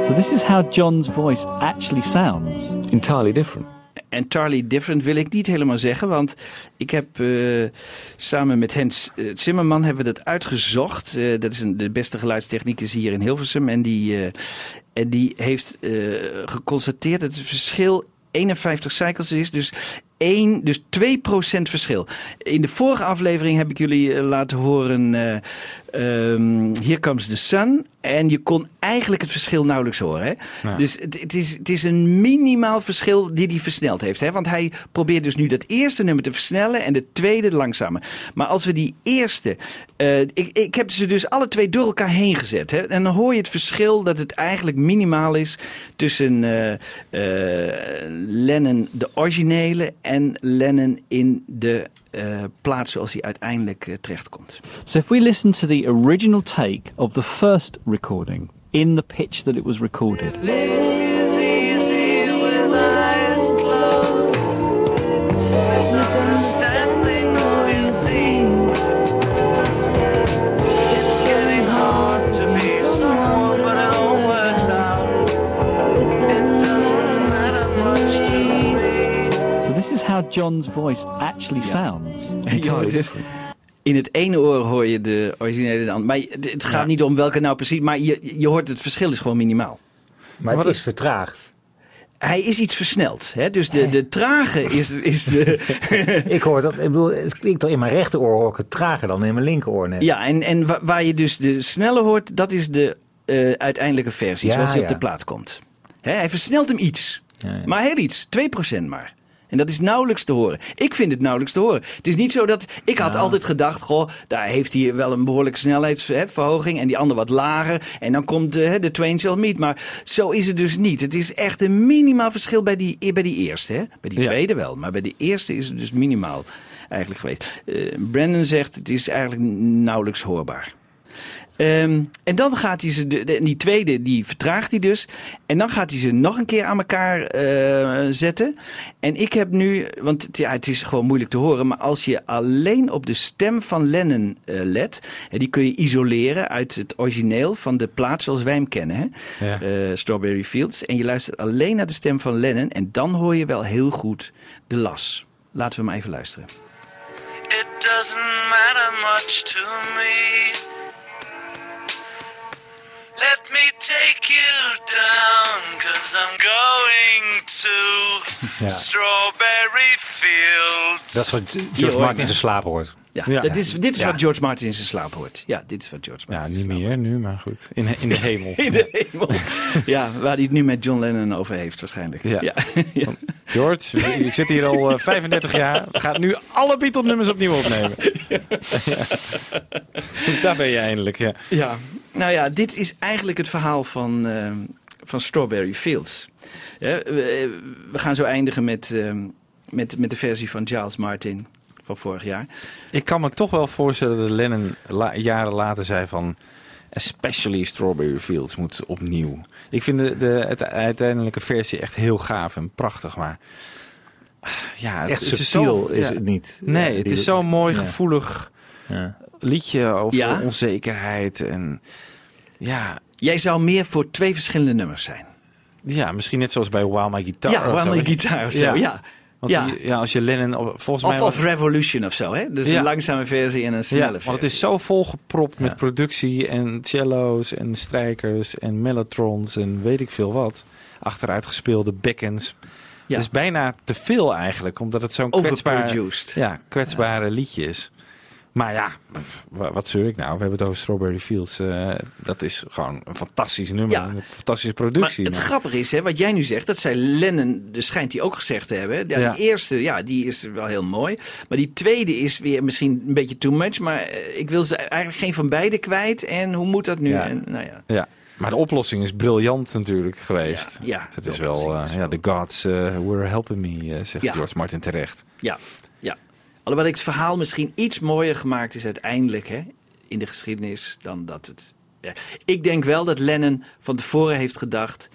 So this is how John's voice actually sounds. Entirely different. Entirely different wil ik niet helemaal zeggen, want ik heb eh, samen met Hens eh, Zimmerman hebben we dat uitgezocht. Eh, dat is een, de beste geluidstechnicus hier in Hilversum en die, eh, en die heeft eh, geconstateerd dat het verschil 51 cycles is. Dus één, dus 2% verschil. In de vorige aflevering heb ik jullie eh, laten horen eh ehm, Here Comes the Sun. En je kon eigenlijk het verschil nauwelijks horen. Hè? Ja. Dus het, het, is, het is een minimaal verschil die hij versneld heeft. Hè? Want hij probeert dus nu dat eerste nummer te versnellen en de tweede langzamer. Maar als we die eerste... eh, ik, ik heb ze dus alle twee door elkaar heen gezet. Hè? En dan hoor je het verschil dat het eigenlijk minimaal is tussen eh, Lennon de originele en Lennon in de eh, plaats zoals hij uiteindelijk eh, terechtkomt. So if we listen to the original take of the first recording in the pitch that it was recorded. How John's voice actually sounds. In het ene oor hoor je de originele dan. Maar het gaat niet om welke nou precies. Maar je, je hoort het verschil is gewoon minimaal. Maar het is vertraagd. Hij is iets versneld. Hè? Dus de, de trage is, is de... ik hoor dat, ik bedoel, het klinkt toch in mijn rechteroor hoor ik het trager dan in mijn linkeroor net. Ja, en, en wa- waar je dus de snelle hoort, dat is de eh, uiteindelijke versie. Ja, zoals die op de plaat komt. Hè, hij versnelt hem iets. Maar heel iets. 2% maar. En dat is nauwelijks te horen. Ik vind het nauwelijks te horen. Het is niet zo dat. Ik had altijd gedacht. Goh, daar heeft hij wel een behoorlijke snelheidsverhoging. En die ander wat lager. En dan komt de, hè, de Twain Shall Meet. Maar zo is het dus niet. Het is echt een minimaal verschil bij die, bij die eerste. Hè? Bij die Ja. tweede wel. Maar bij de eerste is het dus minimaal eigenlijk geweest. Eh, Brandon zegt het is eigenlijk nauwelijks hoorbaar. Ehm, en dan gaat hij ze, de, de- die tweede, die vertraagt hij dus. En dan gaat hij ze nog een keer aan elkaar eh, zetten. En ik heb nu, want het- ja, het is gewoon moeilijk te horen. Maar als je alleen op de stem van Lennon eh, let. En die kun je isoleren uit het origineel van de plaat zoals wij hem kennen. Hè? Ja. Eh, Strawberry Fields. En je luistert alleen naar de stem van Lennon. En dan hoor je wel heel goed de las. Laten we maar even luisteren. It doesn't matter much to me. Let me take you down, cause I'm going to Ja. Strawberry Fields. Dat is wat George Martin zijn slaap hoort. Ja, Ja. Dat is, dit is Ja. wat George Martin in zijn slaap hoort. Ja, dit is wat George Martin Ja, niet meer nu, maar goed. In, in de hemel. In de hemel. Ja, waar hij het nu met John Lennon over heeft waarschijnlijk. Ja. George, ik zit hier al eh, 35 jaar. We gaan nu alle Beatle-nummers opnieuw opnemen. Daar ben je eindelijk, ja. Ja, nou ja, dit is eigenlijk het verhaal van, eh, van Strawberry Fields. Ja, we, gaan zo eindigen met, eh, met, met de versie van Giles Martin van vorig jaar. Ik kan me toch wel voorstellen dat Lennon la- jaren later zei van... Especially Strawberry Fields moet opnieuw. Ik vind de, de het uiteindelijke versie echt heel gaaf en prachtig, maar... Ja, het, Echt het is subtiel zo, is ja. het niet. Nee, Ja, het is zo'n mooi, ja. gevoelig Ja. liedje over Ja? onzekerheid. En ja, Jij zou meer voor twee verschillende nummers zijn. ja, misschien net zoals bij While My Guitar. Ja, zo. My Guitar of zo, ja. Want Ja. die- ja, als je Lennon... Volgens Of, mij of Revolution of zo, hè? Dus Ja. een langzame versie en een snelle Ja, versie. want het is zo volgepropt met productie en cello's en strijkers en mellotrons en weet ik veel wat. Achteruitgespeelde bekkens. Ja. Het is bijna te veel eigenlijk, omdat het zo'n kwetsbaar, ja, kwetsbare liedje is. Maar ja, wa- wat zeur ik nou? We hebben het over Strawberry Fields. eh, dat is gewoon een fantastisch nummer. Ja. Een fantastische Maar productie. het maar- grappige is, hè, wat jij nu zegt, dat zei Lennon, dus schijnt hij ook gezegd te hebben. Ja, Ja. Die eerste, ja, die is wel heel mooi. Maar die tweede is weer misschien een beetje too much. Maar eh, ik wil ze eigenlijk geen van beide kwijt. En hoe moet dat nu? Ja. En, nou ja. Ja, maar de oplossing is briljant natuurlijk geweest. Ja, het de is wel, is ja, the gods were helping me, zegt. George Martin terecht. Ja. Alhoewel het verhaal misschien iets mooier gemaakt is uiteindelijk hè, in de geschiedenis dan dat het. Ik denk wel dat Lennon van tevoren heeft gedacht.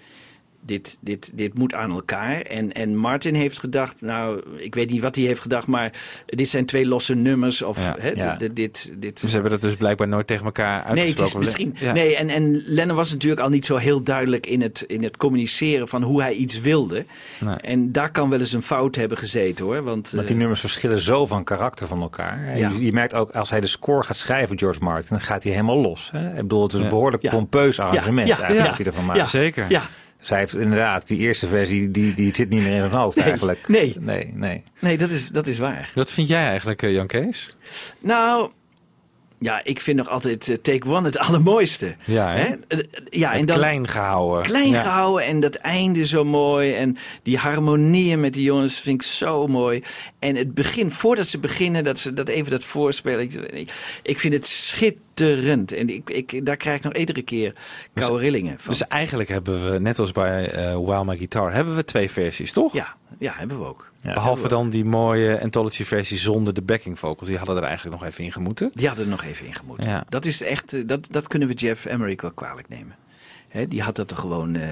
Dit, dit, dit moet aan elkaar. En, en Martin heeft gedacht, nou, ik weet niet wat hij heeft gedacht, maar dit zijn twee losse nummers. Of Ja. hè, Ja. dit, dit, dit, Ze hebben dat dus blijkbaar nooit tegen elkaar uitgesproken. Nee, het is misschien. Ja. Nee, en, en Lennon was natuurlijk al niet zo heel duidelijk in het, in het communiceren van hoe hij iets wilde. Nee. En daar kan wel eens een fout hebben gezeten hoor. Want, Want die eh, nummers verschillen zo van karakter van elkaar. Je, je merkt ook als hij de score gaat schrijven, George Martin, dan gaat hij helemaal los. Hè? Ik bedoel, het is een Ja. behoorlijk Ja. pompeus arrangement Ja. eigenlijk Ja. dat hij ervan maakt. Ja. Zeker. Ja. Zij heeft inderdaad, die eerste versie, die, die zit niet meer in zijn hoofd eigenlijk. Nee. Nee, nee. Nee, dat is, dat is waar. Wat vind jij eigenlijk, eh, Jan Kees? Nou, ja, ik vind nog altijd eh, Take One het allermooiste. Ja, hè? Eh, eh, ja en dan, klein gehouden. Klein Ja. gehouden en dat einde zo mooi. En die harmonieën met die jongens vind ik zo mooi. En het begin, voordat ze beginnen, dat ze dat even dat voorspelen. Ik, ik, vind het schitterend. En ik, ik, daar krijg ik nog iedere keer koude rillingen van. Dus eigenlijk hebben we, net als bij Wow My Guitar, hebben we twee versies, toch? Ja, ja hebben we ook. Behalve dan die mooie anthology versie zonder de backing vocals. Die hadden er eigenlijk nog even in gemoeten. Die hadden er nog even in gemoeten. Ja. Dat is echt, eh, dat, dat kunnen we Jeff Emmerich wel kwalijk nemen. Hè, die had dat er gewoon eh,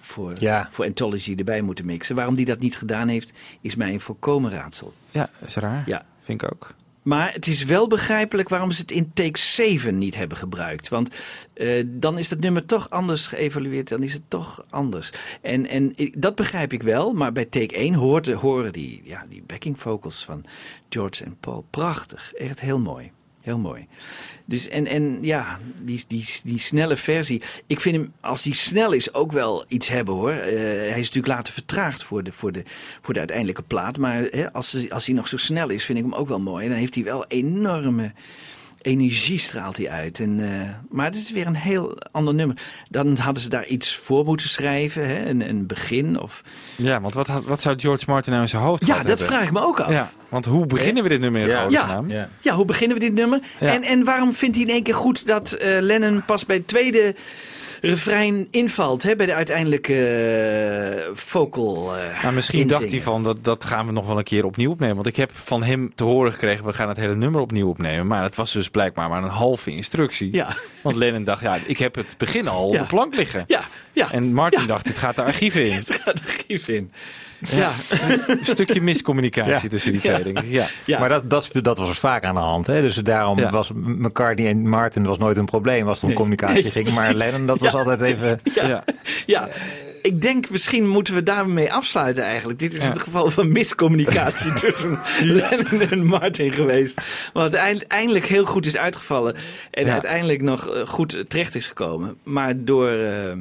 voor, voor Anthology erbij moeten mixen. Waarom die dat niet gedaan heeft, is mij een volkomen raadsel. Ja, is raar. Ja. Vind ik ook. Maar het is wel begrijpelijk waarom ze het in take 7 niet hebben gebruikt. Want eh, dan is dat nummer toch anders geëvalueerd. Dan is het toch anders. En, en dat begrijp ik wel. Maar bij take 1 hoort, horen die, ja, die backing vocals van George en Paul prachtig. Echt heel mooi. Heel mooi. Dus en, en ja, die, die, die snelle versie. Ik vind hem, als die snel is, ook wel iets hebben hoor. Eh, hij is natuurlijk later vertraagd voor de, voor de, voor de uiteindelijke plaat. Maar hè, als, als hij nog zo snel is, vind ik hem ook wel mooi. En dan heeft hij wel enorme energie straalt hij uit. En, eh, maar het is weer een heel ander nummer. Dan hadden ze daar iets voor moeten schrijven. Hè? Een, een begin of... Ja, want wat, had- wat zou George Martin nou in zijn hoofd Ja, gehad dat vraag ik me ook af. Ja, want hoe beginnen we dit nummer in Ja. Ja. Ja, hoe beginnen we dit nummer? Ja. En, en waarom vindt hij in één keer goed dat eh, Lennon pas bij het tweede refrein invalt? Hè, bij de uiteindelijke eh, vocal eh Nou, misschien dacht hij van, dat, dat gaan we nog wel een keer opnieuw opnemen. Want ik heb van hem te horen gekregen, we gaan het hele nummer opnieuw opnemen. Maar het was dus blijkbaar maar een halve instructie. Ja. Want Lennon dacht, ja, ik heb het begin al op Ja. de plank liggen. Ja, ja. En Martin dacht, dit gaat de archieven in. Het gaat de archief in. Ja. Een stukje miscommunicatie Ja. tussen die twee, Ja. denk ik. Ja. Maar dat, dat, dat was vaak aan de hand. Hè? Dus daarom Ja. was McCartney en Martin was nooit een probleem als het om Nee. communicatie Nee, ging. Maar. Lennon, dat was altijd even... Ja. Ja. Ik denk, misschien moeten we daarmee afsluiten eigenlijk. Dit is een geval van miscommunicatie tussen Lennon en Martin geweest. Wat eind- eindelijk heel goed is uitgevallen. En Ja. uiteindelijk nog eh, goed terecht is gekomen. Maar door, eh,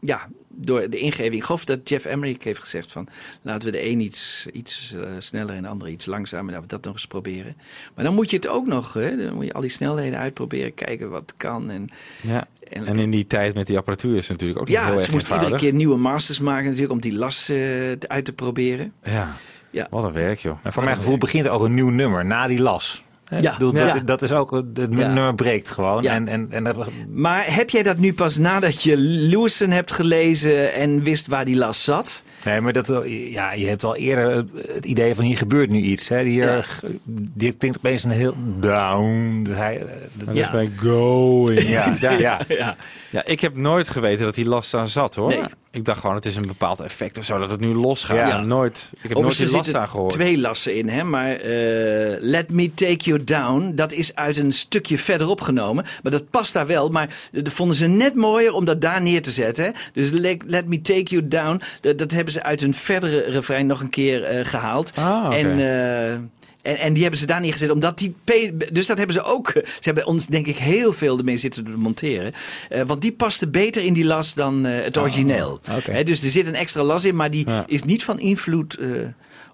ja, door de ingeving. Ik geloof dat Jeff Emmerich heeft gezegd van... laten we de een iets, iets eh, sneller en de andere iets langzamer. Laten we dat nog eens proberen. Maar dan moet je het ook nog... Hè, dan moet je al die snelheden uitproberen. Kijken wat kan. En, Ja. En in die tijd met die apparatuur is het natuurlijk ook ja, heel ze erg moesten iedere eenvoudig. keer nieuwe masters maken natuurlijk om die las eh, uit te proberen. Ja. Ja. Wat een werk, joh. Maar voor mijn gevoel begint er ook een nieuw nummer na die las. Ja. Ik bedoel, Ja. Dat, dat is ook, het Ja. nummer breekt gewoon. Ja. En, en, en dat, Maar heb jij dat nu pas nadat je Lewison hebt gelezen en wist waar die las zat? Nee, maar dat, ja, je hebt al eerder het idee van hier gebeurt nu iets. Hè. Hier, Ja. Dit klinkt opeens een heel down. Hij, dat Dat is bij Going. Ja, ja, ja. ik heb nooit geweten dat hij last aan zat hoor. Nee. Ik dacht gewoon, het is een bepaald effect of zo, dat het nu losgaat. Ja. Ja. nooit, ik heb nooit die last aan gehoord. twee lassen in, hè? maar eh, Let Me Take You Down, dat is uit een stukje verderop genomen. Maar dat past daar wel, maar dat vonden ze net mooier om dat daar neer te zetten. Hè? Dus Let, Let Me Take You Down, dat, dat hebben ze uit een verdere refrein nog een keer eh, gehaald. Ah. En... eh, en, en die hebben ze daar neergezet, omdat die. Dus dat hebben ze ook. Ze hebben ons, denk ik, heel veel ermee zitten te monteren. Eh, want die paste beter in die las dan eh, het origineel. oké. Hè, dus er zit een extra las in, maar die Ja. is niet van invloed eh,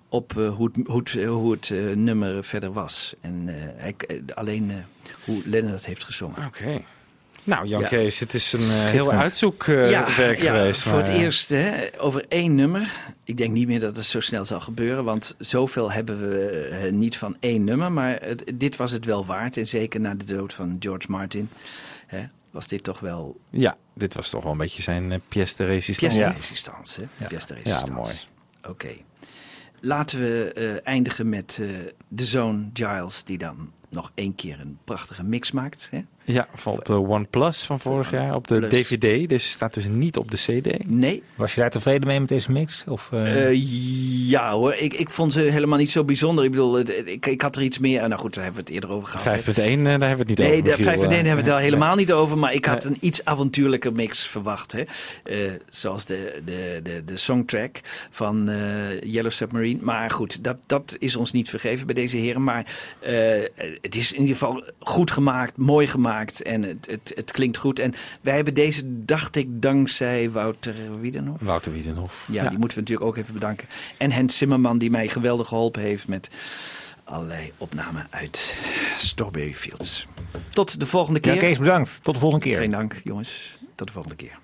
op eh, hoe het, hoe het, eh, hoe het eh, nummer verder was. En eh, hij, eh, alleen eh, hoe Lennon dat heeft gezongen. Oké. Nou, Jan Ja. Kees, het is een eh, heel uitzoekwerk geweest. voor het eh, eerst hè, over één nummer. Ik denk niet meer dat het zo snel zal gebeuren, want zoveel hebben we eh, niet van één nummer. Maar het- dit was het wel waard. En zeker na de dood van George Martin hè, was dit toch wel Ja, dit was toch wel een beetje zijn uh, pièce de résistance. pièce de Ja. résistance. hè? Ja. Pièce de Ja, résistance. mooi. Oké. Laten we eh, eindigen met eh, de zoon Giles, die dan nog één keer een prachtige mix maakt. Hè? Ja, van op de OnePlus van vorig jaar, op de Plus. DVD. Dus staat dus niet op de CD. Nee, Was je daar tevreden mee met deze mix? Of, eh, Eh, ja hoor, ik, ik vond ze helemaal niet zo bijzonder. Ik bedoel, ik, ik had er iets meer... Nou goed, daar hebben we het eerder over gehad. hè. 5.1, eh, daar hebben we het niet Nee, over. de Michiel, 5 hebben we het wel helemaal niet over. Maar ik had Nee. een iets avontuurlijker mix verwacht. Hè? Eh, zoals de, de, de, de songtrack van eh, Yellow Submarine. Maar goed, dat, dat is ons niet vergeven bij deze heren. Maar eh, het is in ieder geval goed gemaakt, mooi gemaakt. Gemaakt en het, het, het klinkt goed. En wij hebben deze, dacht ik, dankzij Wouter Wiedenhoff. Wouter Wiedenhoff. Ja, die moeten we natuurlijk ook even bedanken. En Hens Zimmerman, die mij geweldig geholpen heeft met allerlei opnamen uit Strawberry Fields. Tot de volgende keer. Ja, Kees, bedankt. Tot de volgende keer. Geen dank, jongens. Tot de volgende keer.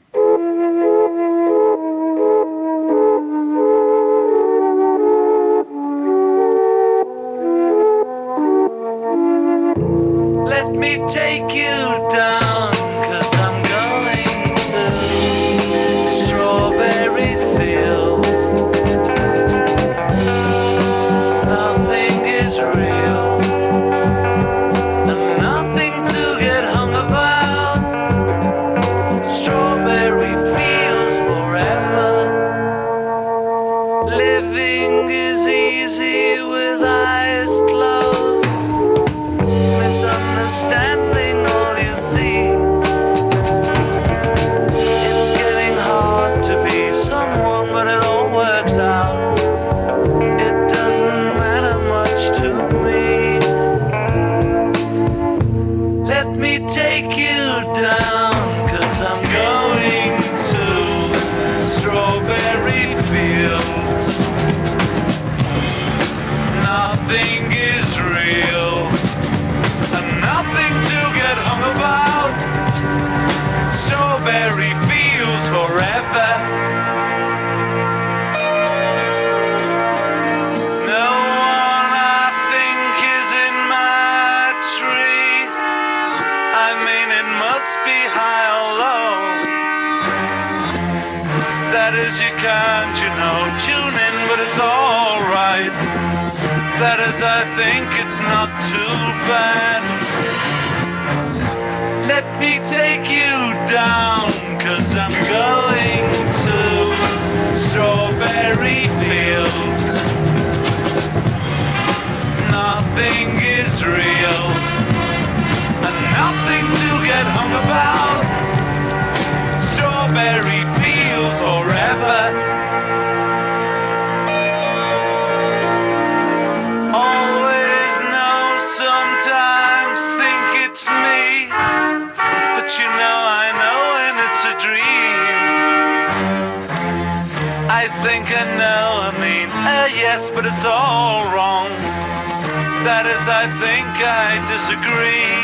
Let me take you down, I think it's not too bad. Let me take you down, cause I'm going to Strawberry Fields. Nothing is real, and nothing to get hung about. Yes, but it's all wrong. That is, I think I disagree.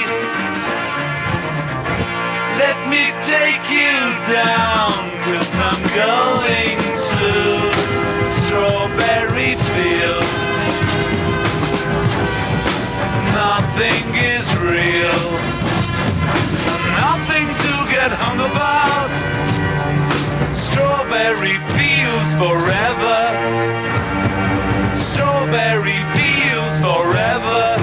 Let me take you down, cause I'm going to Strawberry Fields. Nothing is real, nothing to get hung about. Strawberry fields forever. Strawberry fields forever.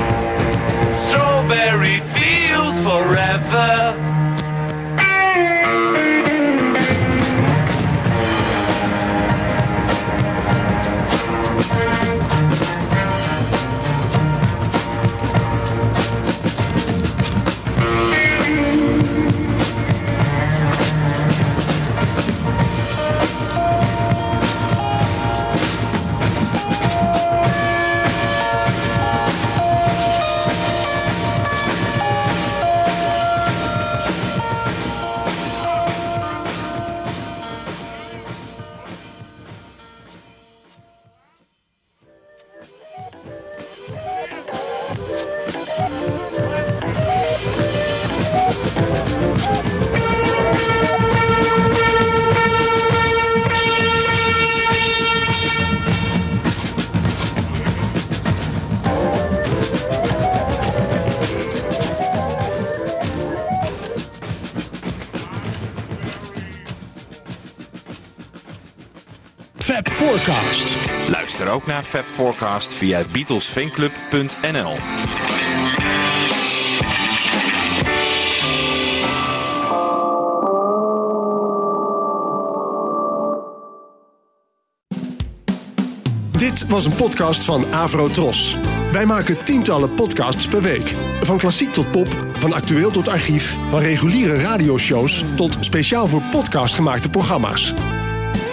Ook naar Fab Forecast via beatlesfanclub.nl. Dit was een podcast van Avro Tros. Wij maken tientallen podcasts per week. Van klassiek tot pop, van actueel tot archief, van reguliere radioshows tot speciaal voor podcast gemaakte programma's.